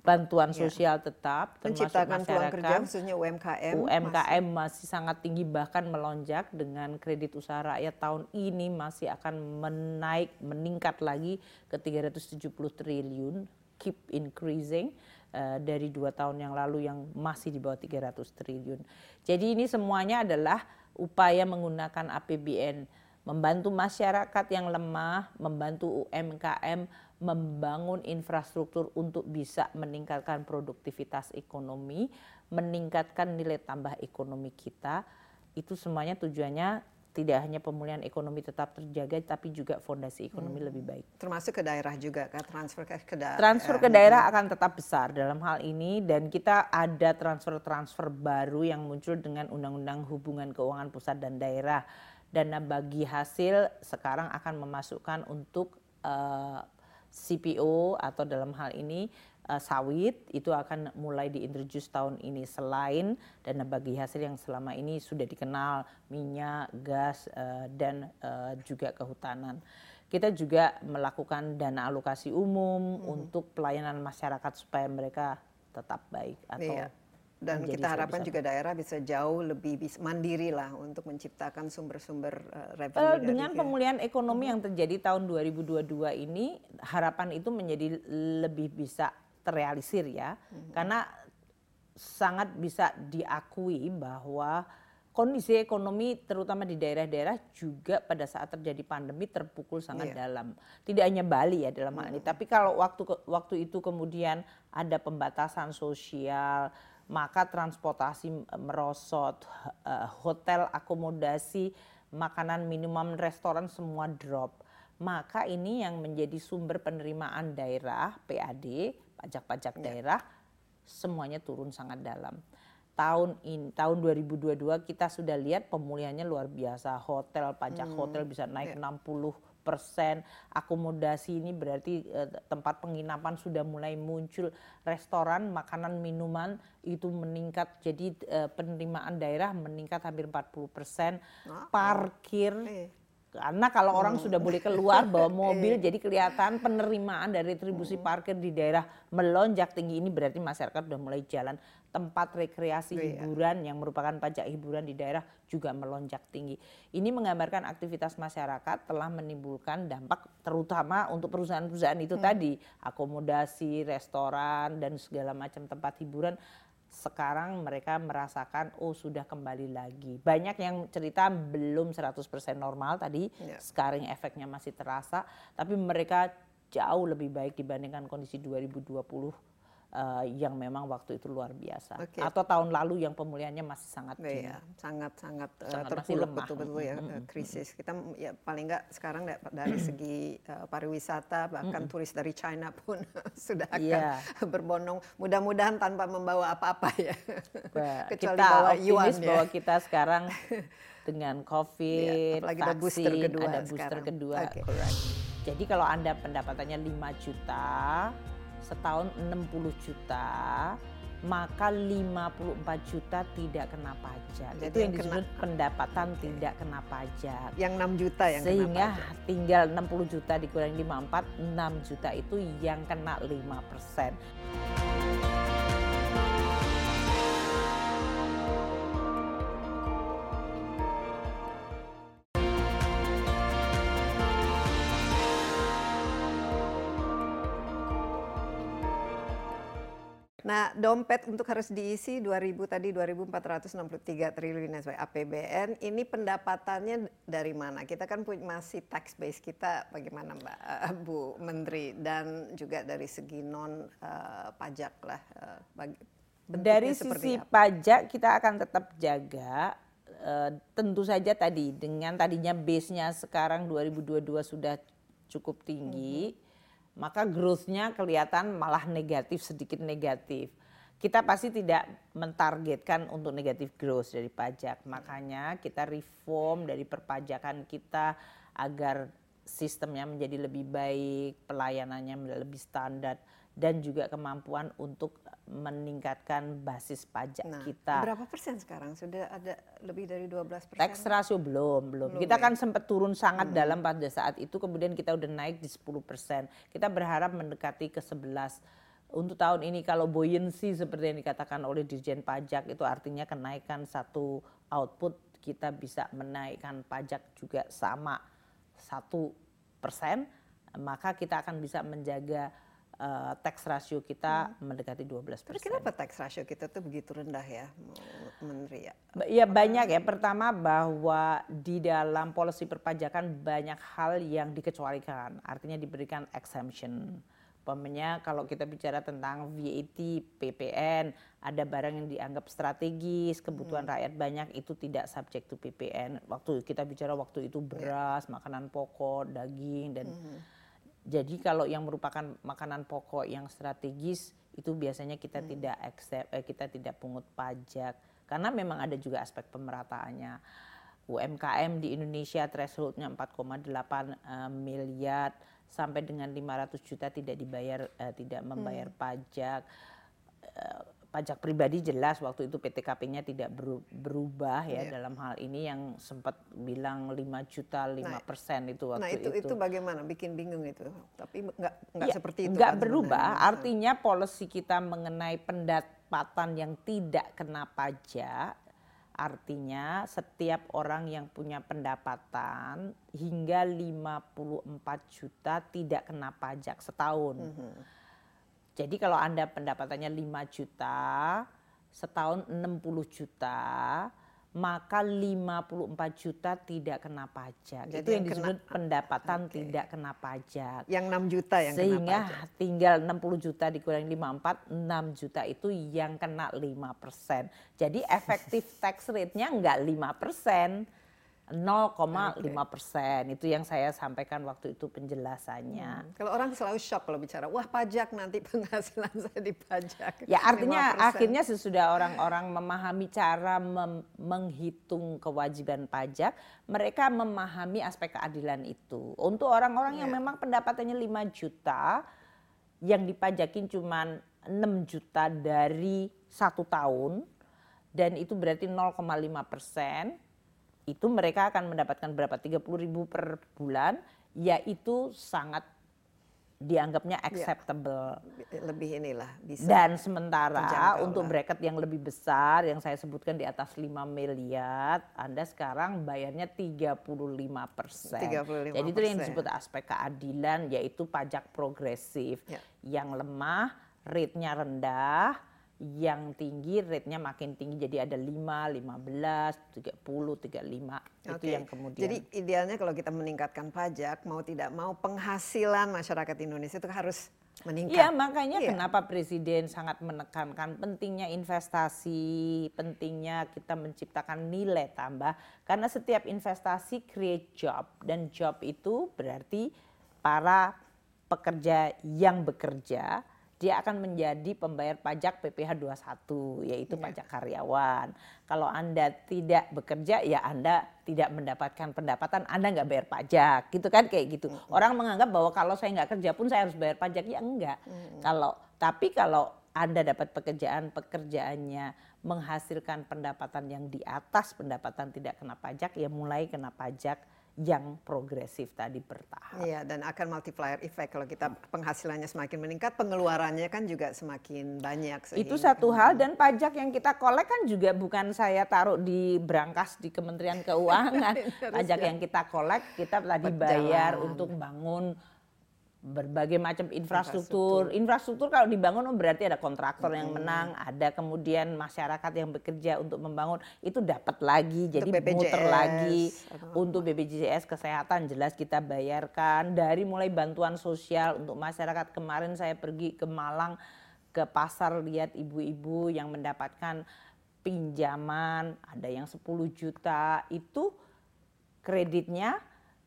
bantuan ya. sosial tetap menciptakan peluang kerja khususnya UMKM UMKM masih. masih sangat tinggi bahkan melonjak dengan kredit usaha rakyat tahun ini masih akan menaik meningkat lagi ke 370 triliun keep increasing uh, dari dua tahun yang lalu yang masih di bawah 300 triliun jadi ini semuanya adalah upaya menggunakan APBN membantu masyarakat yang lemah, membantu UMKM membangun infrastruktur untuk bisa meningkatkan produktivitas ekonomi, meningkatkan nilai tambah ekonomi kita. Itu semuanya tujuannya tidak hanya pemulihan ekonomi tetap terjaga tapi juga fondasi ekonomi hmm. lebih baik. Termasuk ke daerah juga kan transfer ke, ke daerah. Transfer ke daerah akan tetap besar dalam hal ini dan kita ada transfer-transfer baru yang muncul dengan undang-undang hubungan keuangan pusat dan daerah. Dana bagi hasil sekarang akan memasukkan untuk uh, eh, CPO atau dalam hal ini uh, sawit itu akan mulai diintroduce tahun ini selain dana bagi hasil yang selama ini sudah dikenal minyak, gas uh, dan uh, juga kehutanan. Kita juga melakukan dana alokasi umum hmm. untuk pelayanan masyarakat supaya mereka tetap baik atau iya dan kita harapkan juga daerah bisa jauh lebih mandiri lah untuk menciptakan sumber-sumber uh, revenue. Uh, dengan pemulihan ekonomi hmm. yang terjadi tahun 2022 ini, harapan itu menjadi lebih bisa terrealisir ya, hmm. karena sangat bisa diakui bahwa kondisi ekonomi terutama di daerah-daerah juga pada saat terjadi pandemi terpukul sangat yeah. dalam. Tidak hanya Bali ya dalam hal ini, tapi kalau waktu waktu itu kemudian ada pembatasan sosial maka transportasi merosot, eh, hotel akomodasi, makanan minimum restoran semua drop. Maka ini yang menjadi sumber penerimaan daerah PAD, pajak-pajak ya. daerah semuanya turun sangat dalam. Tahun ini tahun 2022 kita sudah lihat pemulihannya luar biasa. Hotel pajak hmm. hotel bisa naik ya. 60 persen akomodasi ini berarti eh, tempat penginapan sudah mulai muncul. Restoran makanan minuman itu meningkat. Jadi eh, penerimaan daerah meningkat hampir 40 persen. Parkir eh. Karena kalau orang hmm. sudah boleh keluar bawa mobil, jadi kelihatan penerimaan dari retribusi hmm. parkir di daerah melonjak tinggi ini berarti masyarakat sudah mulai jalan. Tempat rekreasi oh, hiburan yang merupakan pajak hiburan di daerah juga melonjak tinggi. Ini menggambarkan aktivitas masyarakat telah menimbulkan dampak terutama untuk perusahaan-perusahaan itu hmm. tadi, akomodasi, restoran dan segala macam tempat hiburan sekarang mereka merasakan oh sudah kembali lagi. Banyak yang cerita belum 100% normal tadi, yeah. sekarang efeknya masih terasa, tapi mereka jauh lebih baik dibandingkan kondisi 2020 uh, yang memang waktu itu luar biasa. Okay. Atau tahun lalu yang pemulihannya masih sangat iya, sangat sangat, uh, sangat terpuruk betul-betul ya mm-hmm. krisis. Kita ya paling nggak sekarang dari segi uh, pariwisata bahkan mm-hmm. turis dari China pun sudah akan yeah. berbondong. Mudah-mudahan tanpa membawa apa-apa ya. Kecuali kita bawa yuan ya. bahwa kita sekarang dengan COVID, ya, ada booster kedua ada booster sekarang. kedua. Okay. Jadi kalau Anda pendapatannya 5 juta, setahun 60 juta, maka 54 juta tidak kena pajak. Jadi Itu yang disebut kena, pendapatan okay. tidak kena pajak. Yang 6 juta yang Sehingga kena pajak. tinggal 60 juta dikurangi 54, 6 juta itu yang kena 5 persen. Nah, dompet untuk harus diisi 2000 tadi 2463 triliun sesuai APBN. Ini pendapatannya dari mana? Kita kan punya masih tax base kita bagaimana Mbak uh, Bu Menteri dan juga dari segi non uh, pajak lah uh, bagi, dari sisi apa? pajak kita akan tetap jaga uh, tentu saja tadi dengan tadinya base-nya sekarang 2022 sudah cukup tinggi. Mm -hmm maka growth-nya kelihatan malah negatif, sedikit negatif. Kita pasti tidak mentargetkan untuk negatif growth dari pajak. Makanya kita reform dari perpajakan kita agar sistemnya menjadi lebih baik, pelayanannya lebih standar dan juga kemampuan untuk meningkatkan basis pajak nah, kita. Berapa persen sekarang? Sudah ada lebih dari 12 persen? Tax ratio belum, belum. belum kita ya? kan sempat turun sangat hmm. dalam pada saat itu, kemudian kita udah naik di 10 persen. Kita berharap mendekati ke 11 untuk tahun ini kalau buoyancy seperti yang dikatakan oleh Dirjen Pajak itu artinya kenaikan satu output kita bisa menaikkan pajak juga sama satu persen maka kita akan bisa menjaga uh, tax ratio kita hmm. mendekati 12 persen. Kenapa tax ratio kita tuh begitu rendah ya? Menteri ya? Ya banyak ya. Pertama bahwa di dalam polisi perpajakan banyak hal yang dikecualikan, artinya diberikan exemption. Umpamanya kalau kita bicara tentang VAT, PPN, ada barang yang dianggap strategis, kebutuhan hmm. rakyat banyak itu tidak subject to PPN. Waktu kita bicara waktu itu beras, yeah. makanan pokok, daging dan hmm. Jadi kalau yang merupakan makanan pokok yang strategis itu biasanya kita hmm. tidak accept, eh, kita tidak pungut pajak karena memang ada juga aspek pemerataannya. UMKM di Indonesia thresholdnya 4,8 uh, miliar sampai dengan 500 juta tidak dibayar uh, tidak membayar hmm. pajak uh, pajak pribadi jelas waktu itu PTKP-nya tidak berubah ya yeah. dalam hal ini yang sempat bilang 5 juta 5 nah, persen itu waktu nah, itu, itu. itu bagaimana bikin bingung itu tapi nggak nggak ya, seperti itu nggak kan berubah sebenarnya. artinya policy kita mengenai pendapatan yang tidak kena pajak Artinya setiap orang yang punya pendapatan hingga 54 juta tidak kena pajak setahun. Mm -hmm. Jadi kalau Anda pendapatannya 5 juta, setahun 60 juta, maka 54 juta tidak kena pajak. Jadi itu yang, disebut kena, pendapatan okay. tidak kena pajak. Yang 6 juta yang Sehingga kena pajak. tinggal 60 juta dikurangi 54, 6 juta itu yang kena 5 persen. Jadi efektif tax rate-nya enggak 5 persen 0,5 persen okay. itu yang saya sampaikan waktu itu penjelasannya. Hmm. Kalau orang selalu shock kalau bicara, wah pajak nanti penghasilan saya dipajak. Ya artinya 5%. akhirnya sesudah orang-orang memahami cara mem menghitung kewajiban pajak, mereka memahami aspek keadilan itu. Untuk orang-orang yeah. yang ya. memang pendapatannya 5 juta, yang dipajakin cuma 6 juta dari satu tahun, dan itu berarti 0,5 persen itu mereka akan mendapatkan berapa 30 ribu per bulan yaitu sangat dianggapnya ya. acceptable. Ya, lebih inilah bisa. Dan sementara untuk bracket yang lebih besar yang saya sebutkan di atas 5 miliar, Anda sekarang bayarnya 35 persen. Jadi itu yang disebut aspek keadilan yaitu pajak progresif. Ya. Yang lemah, rate-nya rendah, yang tinggi rate-nya makin tinggi jadi ada 5, 15, 30, 35 okay. itu yang kemudian. Jadi idealnya kalau kita meningkatkan pajak mau tidak mau penghasilan masyarakat Indonesia itu harus meningkat. Iya, makanya iya. kenapa presiden sangat menekankan pentingnya investasi, pentingnya kita menciptakan nilai tambah karena setiap investasi create job dan job itu berarti para pekerja yang bekerja dia akan menjadi pembayar pajak PPh 21 yaitu yeah. pajak karyawan. Kalau Anda tidak bekerja ya Anda tidak mendapatkan pendapatan, Anda nggak bayar pajak, gitu kan kayak gitu. Mm -hmm. Orang menganggap bahwa kalau saya nggak kerja pun saya harus bayar pajak, ya enggak. Mm -hmm. Kalau tapi kalau Anda dapat pekerjaan, pekerjaannya menghasilkan pendapatan yang di atas pendapatan tidak kena pajak, ya mulai kena pajak yang progresif tadi bertahap. Iya, dan akan multiplier effect kalau kita penghasilannya semakin meningkat, pengeluarannya kan juga semakin banyak. Sehingga. Itu satu hal dan pajak yang kita kolek kan juga bukan saya taruh di berangkas di Kementerian Keuangan. pajak yang kita kolek kita tadi bayar untuk bangun berbagai macam infrastruktur. Infrastruktur, kalau dibangun oh berarti ada kontraktor hmm. yang menang, ada kemudian masyarakat yang bekerja untuk membangun, itu dapat lagi, untuk jadi BPJS, muter lagi untuk BPJS kesehatan jelas kita bayarkan. Dari mulai bantuan sosial untuk masyarakat. Kemarin saya pergi ke Malang ke pasar lihat ibu-ibu yang mendapatkan pinjaman, ada yang 10 juta, itu kreditnya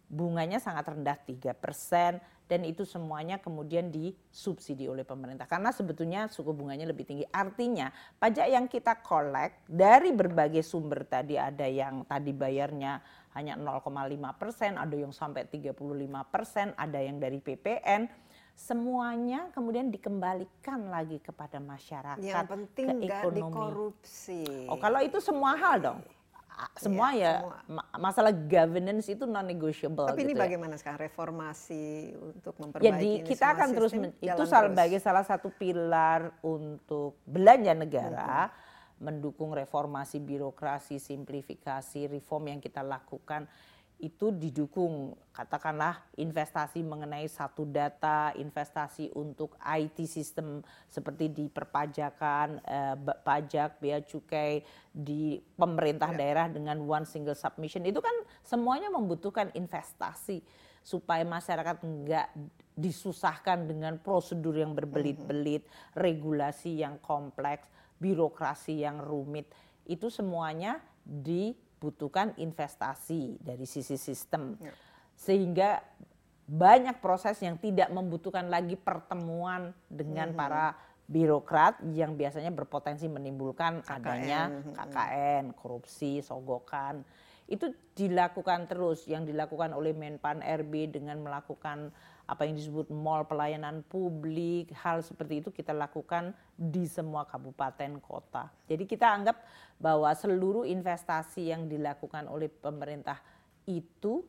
bunganya sangat rendah 3 persen dan itu semuanya kemudian disubsidi oleh pemerintah karena sebetulnya suku bunganya lebih tinggi. Artinya pajak yang kita kolek dari berbagai sumber tadi ada yang tadi bayarnya hanya 0,5 persen, ada yang sampai 35 persen, ada yang dari PPN. Semuanya kemudian dikembalikan lagi kepada masyarakat. Yang penting nggak dikorupsi. Oh kalau itu semua hal dong semua ya, ya semua. masalah governance itu non negotiable. Tapi gitu ini ya. bagaimana sekarang reformasi untuk memperbaiki Jadi ini kita akan terus itu sebagai salah satu pilar untuk belanja negara hmm. mendukung reformasi birokrasi, simplifikasi, reform yang kita lakukan itu didukung katakanlah investasi mengenai satu data, investasi untuk IT sistem seperti di perpajakan, eh, pajak, bea cukai di pemerintah ya. daerah dengan one single submission itu kan semuanya membutuhkan investasi supaya masyarakat enggak disusahkan dengan prosedur yang berbelit-belit, regulasi yang kompleks, birokrasi yang rumit. Itu semuanya dibutuhkan investasi dari sisi sistem. Ya. Sehingga banyak proses yang tidak membutuhkan lagi pertemuan dengan hmm. para birokrat yang biasanya berpotensi menimbulkan KKN. adanya KKN, korupsi, sogokan itu dilakukan terus yang dilakukan oleh Menpan RB dengan melakukan apa yang disebut mall pelayanan publik hal seperti itu kita lakukan di semua kabupaten kota. Jadi kita anggap bahwa seluruh investasi yang dilakukan oleh pemerintah itu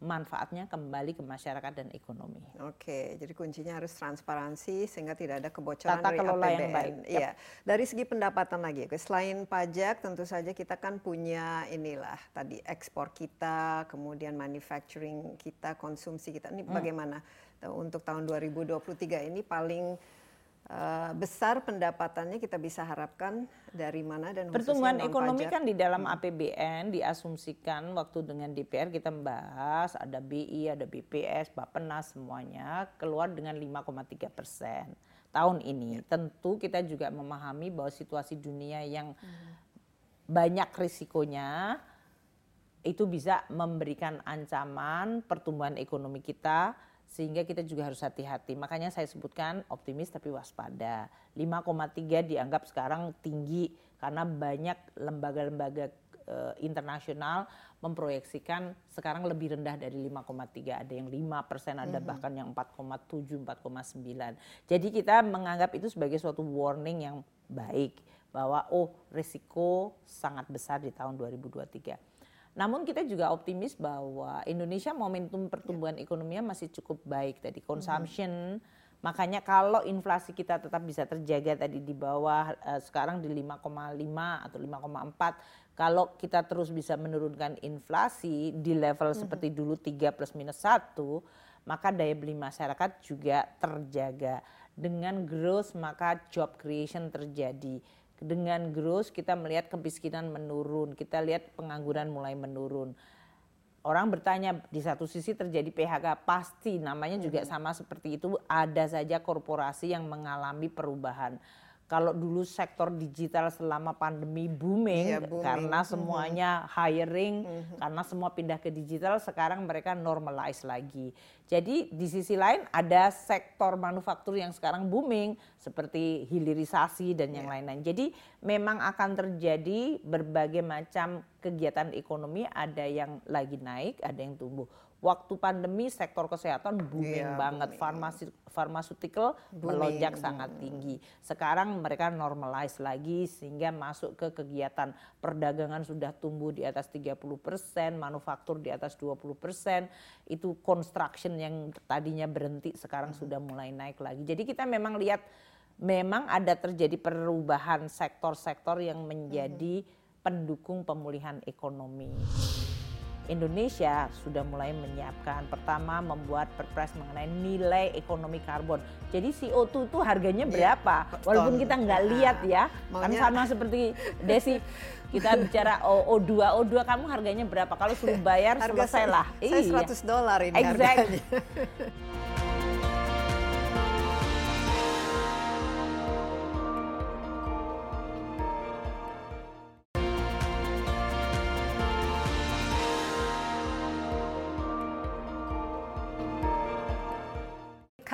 manfaatnya kembali ke masyarakat dan ekonomi. Oke, jadi kuncinya harus transparansi sehingga tidak ada kebocoran Tata dari kelola APBN. yang baik. Iya. Dari segi pendapatan lagi, selain pajak tentu saja kita kan punya inilah tadi ekspor kita, kemudian manufacturing kita, konsumsi kita. Ini hmm. bagaimana untuk tahun 2023 ini paling besar pendapatannya kita bisa harapkan dari mana dan pertumbuhan ekonomi kan di dalam hmm. APBN diasumsikan waktu dengan DPR kita membahas ada BI, ada BPS, Bappenas semuanya keluar dengan 5,3 persen tahun ini. Ya. Tentu kita juga memahami bahwa situasi dunia yang hmm. banyak risikonya itu bisa memberikan ancaman pertumbuhan ekonomi kita sehingga kita juga harus hati-hati. Makanya saya sebutkan optimis tapi waspada. 5,3 dianggap sekarang tinggi karena banyak lembaga-lembaga uh, internasional memproyeksikan sekarang lebih rendah dari 5,3 ada yang 5 persen ada mm -hmm. bahkan yang 4,7 4,9 jadi kita menganggap itu sebagai suatu warning yang baik bahwa oh risiko sangat besar di tahun 2023 namun kita juga optimis bahwa Indonesia momentum pertumbuhan ya. ekonominya masih cukup baik tadi consumption hmm. Makanya kalau inflasi kita tetap bisa terjaga tadi di bawah uh, sekarang di 5,5 atau 5,4 kalau kita terus bisa menurunkan inflasi di level hmm. seperti dulu 3 plus minus 1 maka daya beli masyarakat juga terjaga dengan growth maka job creation terjadi dengan growth kita melihat kemiskinan menurun, kita lihat pengangguran mulai menurun. Orang bertanya di satu sisi terjadi PHK pasti namanya juga sama seperti itu ada saja korporasi yang mengalami perubahan kalau dulu sektor digital selama pandemi booming, iya, booming. karena mm-hmm. semuanya mm -hmm. hiring, mm -hmm. karena semua pindah ke digital, sekarang mereka normalize lagi. Jadi di sisi lain ada sektor manufaktur yang sekarang booming seperti hilirisasi dan yang iya. lain-lain. Yeah. Jadi memang akan terjadi berbagai macam kegiatan ekonomi, ada yang lagi naik, ada yang tumbuh waktu pandemi sektor kesehatan booming yeah, banget, farmasi pharmaceutical melonjak sangat tinggi. Sekarang mereka normalize lagi sehingga masuk ke kegiatan perdagangan sudah tumbuh di atas 30 persen, manufaktur di atas 20 persen, itu construction yang tadinya berhenti sekarang hmm. sudah mulai naik lagi. Jadi kita memang lihat memang ada terjadi perubahan sektor-sektor yang menjadi hmm. pendukung pemulihan ekonomi. Indonesia sudah mulai menyiapkan pertama membuat perpres mengenai nilai ekonomi karbon. Jadi CO2 itu harganya iya, berapa? Ya, Walaupun kita nggak nah, lihat ya, kan maunya... kan sama seperti Desi kita bicara O2, O2 kamu harganya berapa? Kalau suruh bayar selesai lah. Saya 100 iya. dolar ini exactly. harganya.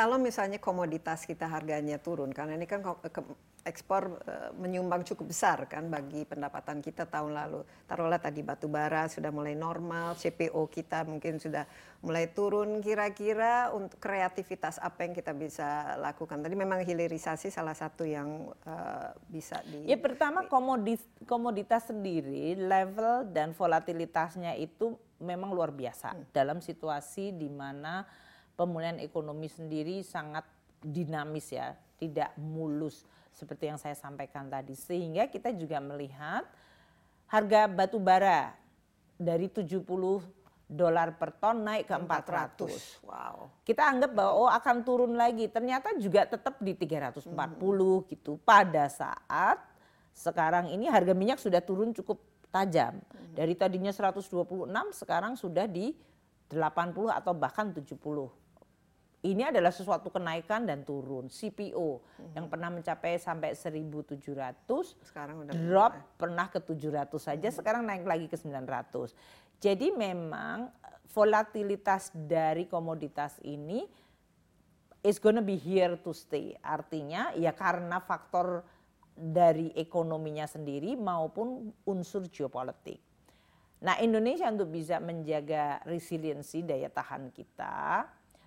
kalau misalnya komoditas kita harganya turun, karena ini kan ekspor eh, menyumbang cukup besar kan bagi pendapatan kita tahun lalu. Taruhlah tadi batu bara sudah mulai normal, CPO kita mungkin sudah mulai turun. Kira-kira untuk kreativitas apa yang kita bisa lakukan? Tadi memang hilirisasi salah satu yang uh, bisa di. Ya pertama komoditas, komoditas sendiri level dan volatilitasnya itu memang luar biasa hmm. dalam situasi di mana pemulihan ekonomi sendiri sangat dinamis ya, tidak mulus seperti yang saya sampaikan tadi. Sehingga kita juga melihat harga batu bara dari 70 dolar per ton naik ke 400. 400. Wow. Kita anggap bahwa oh akan turun lagi, ternyata juga tetap di 340 gitu. Pada saat sekarang ini harga minyak sudah turun cukup tajam. Dari tadinya 126 sekarang sudah di 80 atau bahkan 70. Ini adalah sesuatu kenaikan dan turun. CPO yang pernah mencapai sampai 1.700 Sekarang udah drop pernah ke 700 saja, sekarang naik lagi ke 900. Jadi memang volatilitas dari komoditas ini is gonna be here to stay. Artinya ya karena faktor dari ekonominya sendiri maupun unsur geopolitik. Nah Indonesia untuk bisa menjaga resiliensi daya tahan kita,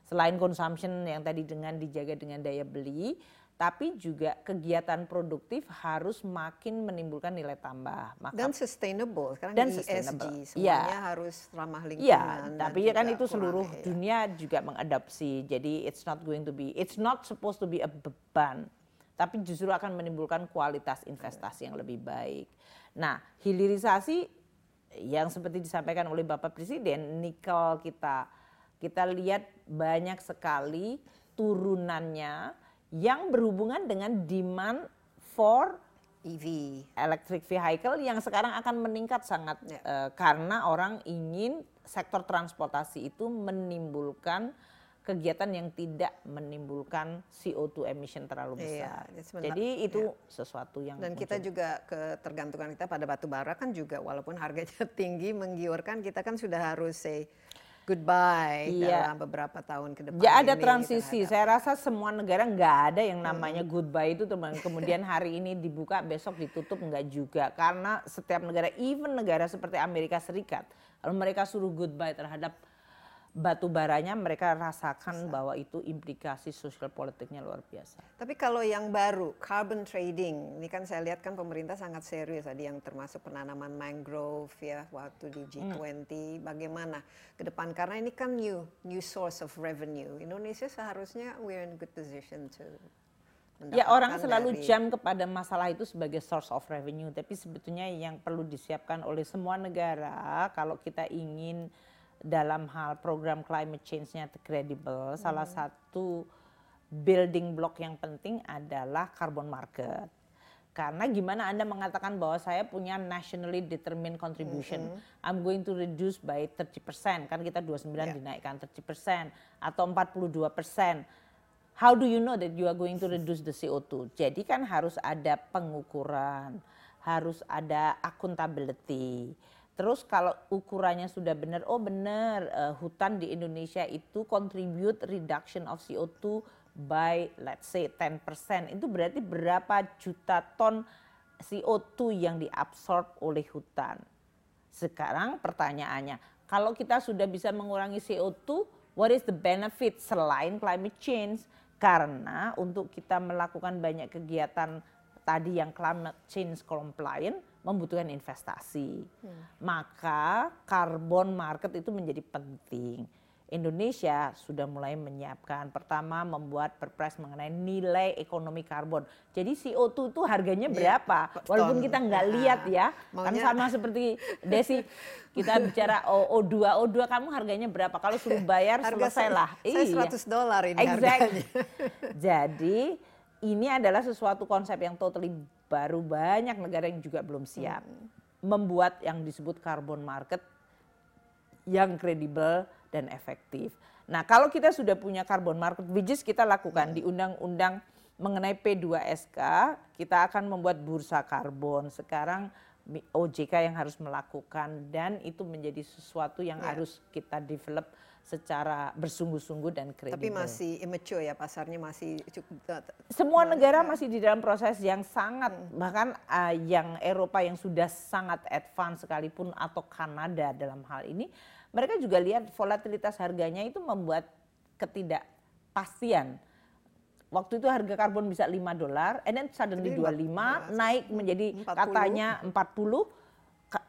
selain consumption yang tadi dengan dijaga dengan daya beli, tapi juga kegiatan produktif harus makin menimbulkan nilai tambah. Maka dan sustainable sekarang Dan ESG sustainable. semuanya Iya. harus ramah lingkungan. Dan tapi kan itu seluruh ya. dunia juga mengadopsi. Jadi it's not going to be, it's not supposed to be a beban, tapi justru akan menimbulkan kualitas investasi yang lebih baik. Nah, hilirisasi yang seperti disampaikan oleh Bapak Presiden, nikel kita, kita lihat banyak sekali turunannya yang berhubungan dengan demand for EV. electric vehicle yang sekarang akan meningkat sangat Ya. eh, karena orang ingin sektor transportasi itu menimbulkan kegiatan yang tidak menimbulkan CO2 emission terlalu Iya, besar. sebentar- Jadi itu sesuatu yang Dan kita juga ketergantungan kita pada batu bara kan juga walaupun harganya tinggi menggiurkan kita kan sudah harus say goodbye Iya. dalam beberapa tahun ke depan. Ya ada ini transisi. terhadap- Saya rasa semua negara nggak ada yang namanya goodbye itu teman. Kemudian hari ini dibuka, besok ditutup nggak juga. Karena setiap negara, even negara seperti Amerika Serikat, kalau mereka suruh goodbye terhadap batu baranya, mereka rasakan bahwa itu implikasi sosial politiknya luar biasa. Tapi kalau yang baru carbon trading, ini kan saya lihat kan pemerintah sangat serius tadi yang termasuk penanaman mangrove ya waktu di G20. Bagaimana ke depan karena ini kan new new source of revenue. Indonesia seharusnya we're in good position to Ya orang selalu dari- jam kepada masalah itu sebagai source of revenue, tapi sebetulnya yang perlu disiapkan oleh semua negara kalau kita ingin dalam hal program climate change-nya kredibel, salah satu building block yang penting adalah carbon market. Karena gimana Anda mengatakan bahwa saya punya nationally determined contribution, I'm going to reduce by 30%, kan kita 29 Ya. dinaikkan 30% atau 42%. How do you know that you are going to reduce the CO2? Jadi kan harus ada pengukuran, harus ada accountability. Terus kalau ukurannya sudah benar, oh benar eh, hutan di Indonesia itu contribute reduction of CO2 by let's say 10%. Itu berarti berapa juta ton CO2 yang diabsorb oleh hutan. Sekarang pertanyaannya, kalau kita sudah bisa mengurangi CO2, what is the benefit selain climate change? Karena untuk kita melakukan banyak kegiatan tadi yang climate change compliant membutuhkan investasi. Maka carbon market itu menjadi penting. Indonesia sudah mulai menyiapkan pertama membuat perpres mengenai nilai ekonomi karbon. Jadi CO2 itu harganya Iya, berapa? per Walaupun kita nggak Nah, lihat ya, kan maunya- sama seperti Desi kita bicara O- O2, O2 kamu harganya berapa? Kalau suruh bayar Harga selesailah. saya 100 dolar ini Exactly. harganya. Jadi ini adalah sesuatu konsep yang totally baru banyak negara yang juga belum siap. Hmm. Membuat yang disebut carbon market yang kredibel dan efektif. Nah, kalau kita sudah punya carbon market, which is kita lakukan di undang-undang mengenai P2SK, kita akan membuat bursa karbon. Sekarang OJK yang harus melakukan dan itu menjadi sesuatu yang Ya. harus kita develop secara bersungguh-sungguh dan kredibel. Tapi masih immature ya pasarnya masih cukup Semua Nah, negara ya. masih di dalam proses yang sangat bahkan uh, yang Eropa yang sudah sangat advance sekalipun atau Kanada dalam hal ini mereka juga lihat volatilitas harganya itu membuat ketidakpastian. Waktu itu harga karbon bisa 5 dolar, and then suddenly Jadi 25 empat- naik menjadi 40. katanya 40.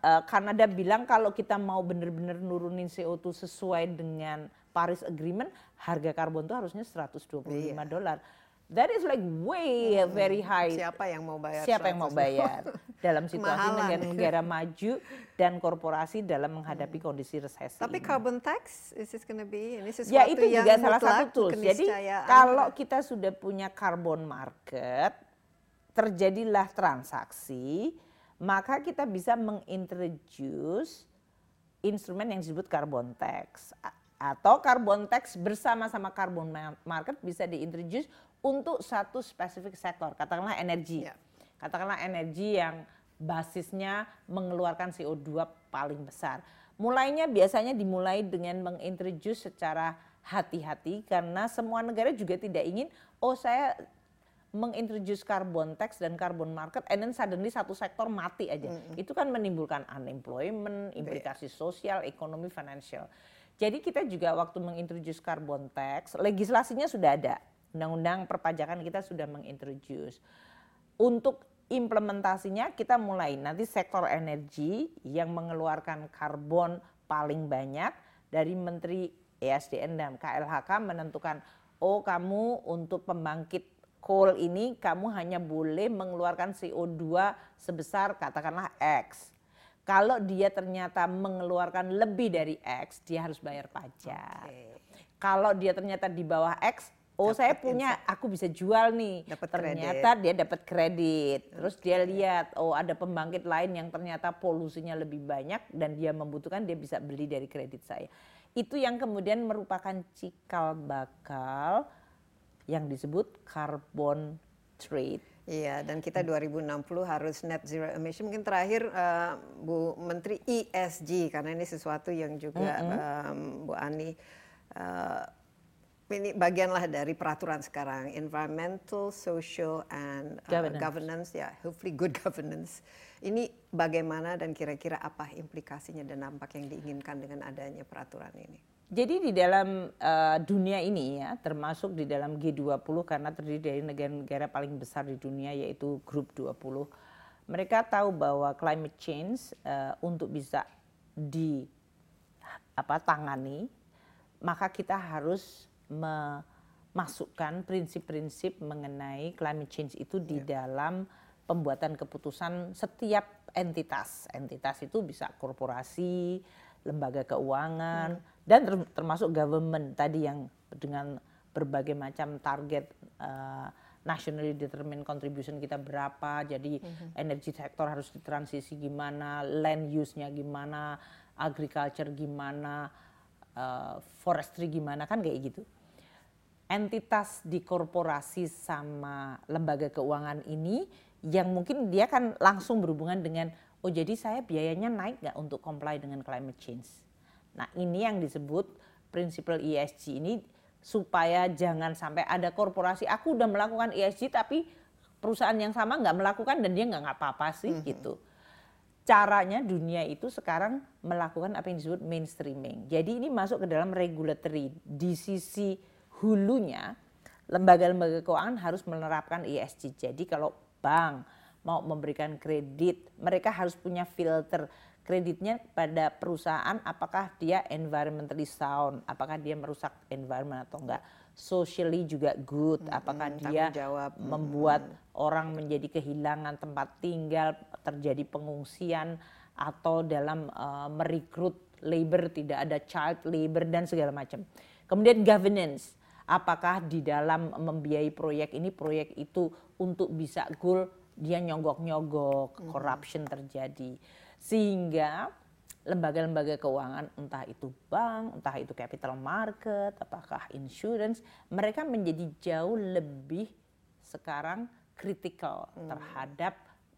Eh, Kanada bilang kalau kita mau benar-benar nurunin CO2 sesuai dengan Paris Agreement, harga karbon itu harusnya 125 Iya. dolar. That is like way hmm. very high. Siapa yang mau bayar? Siapa yang mau bayar? dalam situasi negara-negara maju dan korporasi dalam menghadapi hmm. kondisi resesi. Tapi ini. carbon tax is it going to be ini sesuatu ya, itu yang juga salah satu tools. Jadi kalau kita sudah punya carbon market, terjadilah transaksi, maka kita bisa mengintroduce instrumen yang disebut carbon tax atau carbon tax bersama-sama carbon market bisa diintroduce untuk satu spesifik sektor, katakanlah energi. Ya. Katakanlah energi yang basisnya mengeluarkan CO2 paling besar. Mulainya biasanya dimulai dengan mengintroduce secara hati-hati karena semua negara juga tidak ingin oh saya mengintroduce carbon tax dan carbon market and then suddenly satu sektor mati aja. Mm -hmm. Itu kan menimbulkan unemployment, implikasi sosial, ekonomi, financial. Jadi kita juga waktu mengintroduce carbon tax, legislasinya sudah ada undang-undang perpajakan kita sudah mengintroduce. Untuk implementasinya kita mulai nanti sektor energi yang mengeluarkan karbon paling banyak dari Menteri ESDM dan KLHK menentukan oh kamu untuk pembangkit coal ini kamu hanya boleh mengeluarkan CO2 sebesar katakanlah X. Kalau dia ternyata mengeluarkan lebih dari X, dia harus bayar pajak. Okay. Kalau dia ternyata di bawah X, oh saya punya aku bisa jual nih dapet ternyata kredit. dia dapat kredit terus okay. dia lihat oh ada pembangkit lain yang ternyata polusinya lebih banyak dan dia membutuhkan dia bisa beli dari kredit saya itu yang kemudian merupakan cikal bakal yang disebut carbon trade Iya, dan kita 2060 harus net zero emission. Mungkin terakhir uh, Bu Menteri ESG karena ini sesuatu yang juga mm -hmm. um, Bu Ani uh, ini bagianlah dari peraturan sekarang environmental, social, and uh, governance. governance ya, hopefully good governance. Ini bagaimana dan kira-kira apa implikasinya dan dampak yang diinginkan dengan adanya peraturan ini? Jadi di dalam uh, dunia ini ya, termasuk di dalam G20 karena terdiri dari negara-negara paling besar di dunia yaitu Grup 20. Mereka tahu bahwa climate change uh, untuk bisa di apa tangani, maka kita harus memasukkan prinsip-prinsip mengenai climate change itu di yeah. dalam pembuatan keputusan setiap entitas. Entitas itu bisa korporasi, lembaga keuangan, hmm. dan termasuk government tadi yang dengan berbagai macam target uh, nationally determined contribution kita berapa, jadi hmm. energi sektor harus ditransisi gimana, land use-nya gimana, agriculture gimana, uh, forestry gimana kan kayak gitu entitas di korporasi sama lembaga keuangan ini yang mungkin dia kan langsung berhubungan dengan oh jadi saya biayanya naik nggak untuk comply dengan climate change. Nah ini yang disebut prinsipal ESG ini supaya jangan sampai ada korporasi aku udah melakukan ESG tapi perusahaan yang sama nggak melakukan dan dia nggak apa-apa sih mm -hmm. gitu. Caranya dunia itu sekarang melakukan apa yang disebut mainstreaming. Jadi ini masuk ke dalam regulatory di sisi hulunya lembaga-lembaga keuangan harus menerapkan ESG. Jadi kalau bank mau memberikan kredit, mereka harus punya filter kreditnya pada perusahaan apakah dia environmentally sound, apakah dia merusak environment atau enggak. Socially juga good, apakah hmm, dia jawab. membuat hmm. orang menjadi kehilangan tempat tinggal, terjadi pengungsian atau dalam uh, merekrut labor tidak ada child labor dan segala macam. Kemudian governance apakah di dalam membiayai proyek ini proyek itu untuk bisa goal dia nyogok-nyogok, hmm. corruption terjadi. Sehingga lembaga-lembaga keuangan entah itu bank, entah itu capital market, apakah insurance, mereka menjadi jauh lebih sekarang kritikal hmm. terhadap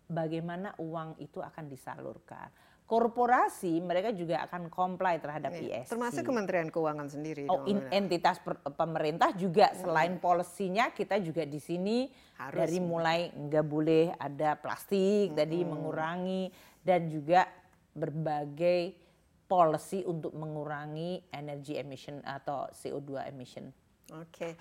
bagaimana uang itu akan disalurkan korporasi mereka juga akan comply terhadap ya, ESG. Termasuk Kementerian Keuangan sendiri. Oh, in, entitas per, pemerintah juga hmm. selain polisinya kita juga di sini Harus dari mulai nggak boleh ada plastik, hmm. tadi mengurangi dan juga berbagai policy untuk mengurangi energy emission atau CO2 emission. Oke. Okay.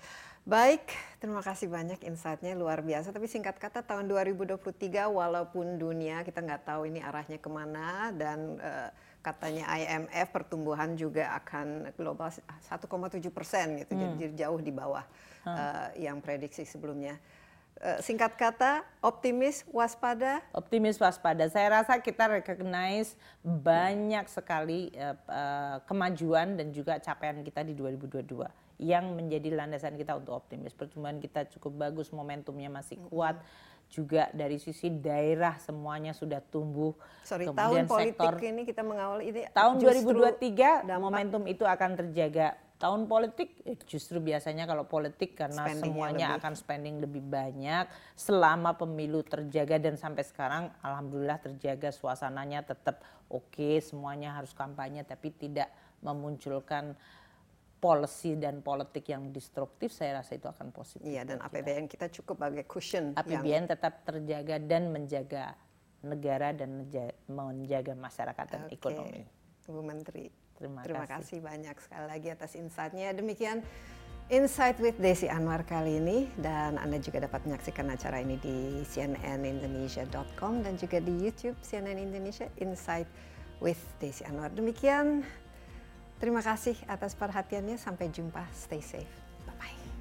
Baik, terima kasih banyak insight-nya luar biasa. Tapi singkat kata tahun 2023 walaupun dunia kita nggak tahu ini arahnya ke mana dan uh, katanya IMF pertumbuhan juga akan global 1,7 persen gitu, hmm. jadi jauh di bawah hmm. uh, yang prediksi sebelumnya. Uh, singkat kata, optimis, waspada? Optimis, waspada. Saya rasa kita recognize banyak sekali uh, uh, kemajuan dan juga capaian kita di 2022 yang menjadi landasan kita untuk optimis. Pertumbuhan kita cukup bagus, momentumnya masih kuat. Hmm juga dari sisi daerah semuanya sudah tumbuh. Sorry, Kemudian tahun sektor, politik ini kita mengawal ini tahun 2023 dampak. momentum itu akan terjaga. Tahun politik eh, justru biasanya kalau politik karena semuanya lebih. akan spending lebih banyak selama pemilu terjaga dan sampai sekarang alhamdulillah terjaga suasananya tetap oke, okay, semuanya harus kampanye tapi tidak memunculkan policy dan politik yang destruktif saya rasa itu akan positif. Iya dan APBN kita. kita cukup sebagai cushion. APBN yang... tetap terjaga dan menjaga negara dan menjaga masyarakat dan okay. ekonomi. Bu Menteri. Terima, Terima kasih. kasih banyak sekali lagi atas insight-nya. Demikian Insight with Desi Anwar kali ini dan Anda juga dapat menyaksikan acara ini di cnnindonesia.com dan juga di YouTube CNN Indonesia Insight with Desi Anwar. Demikian Terima kasih atas perhatiannya. Sampai jumpa. Stay safe. Bye-bye.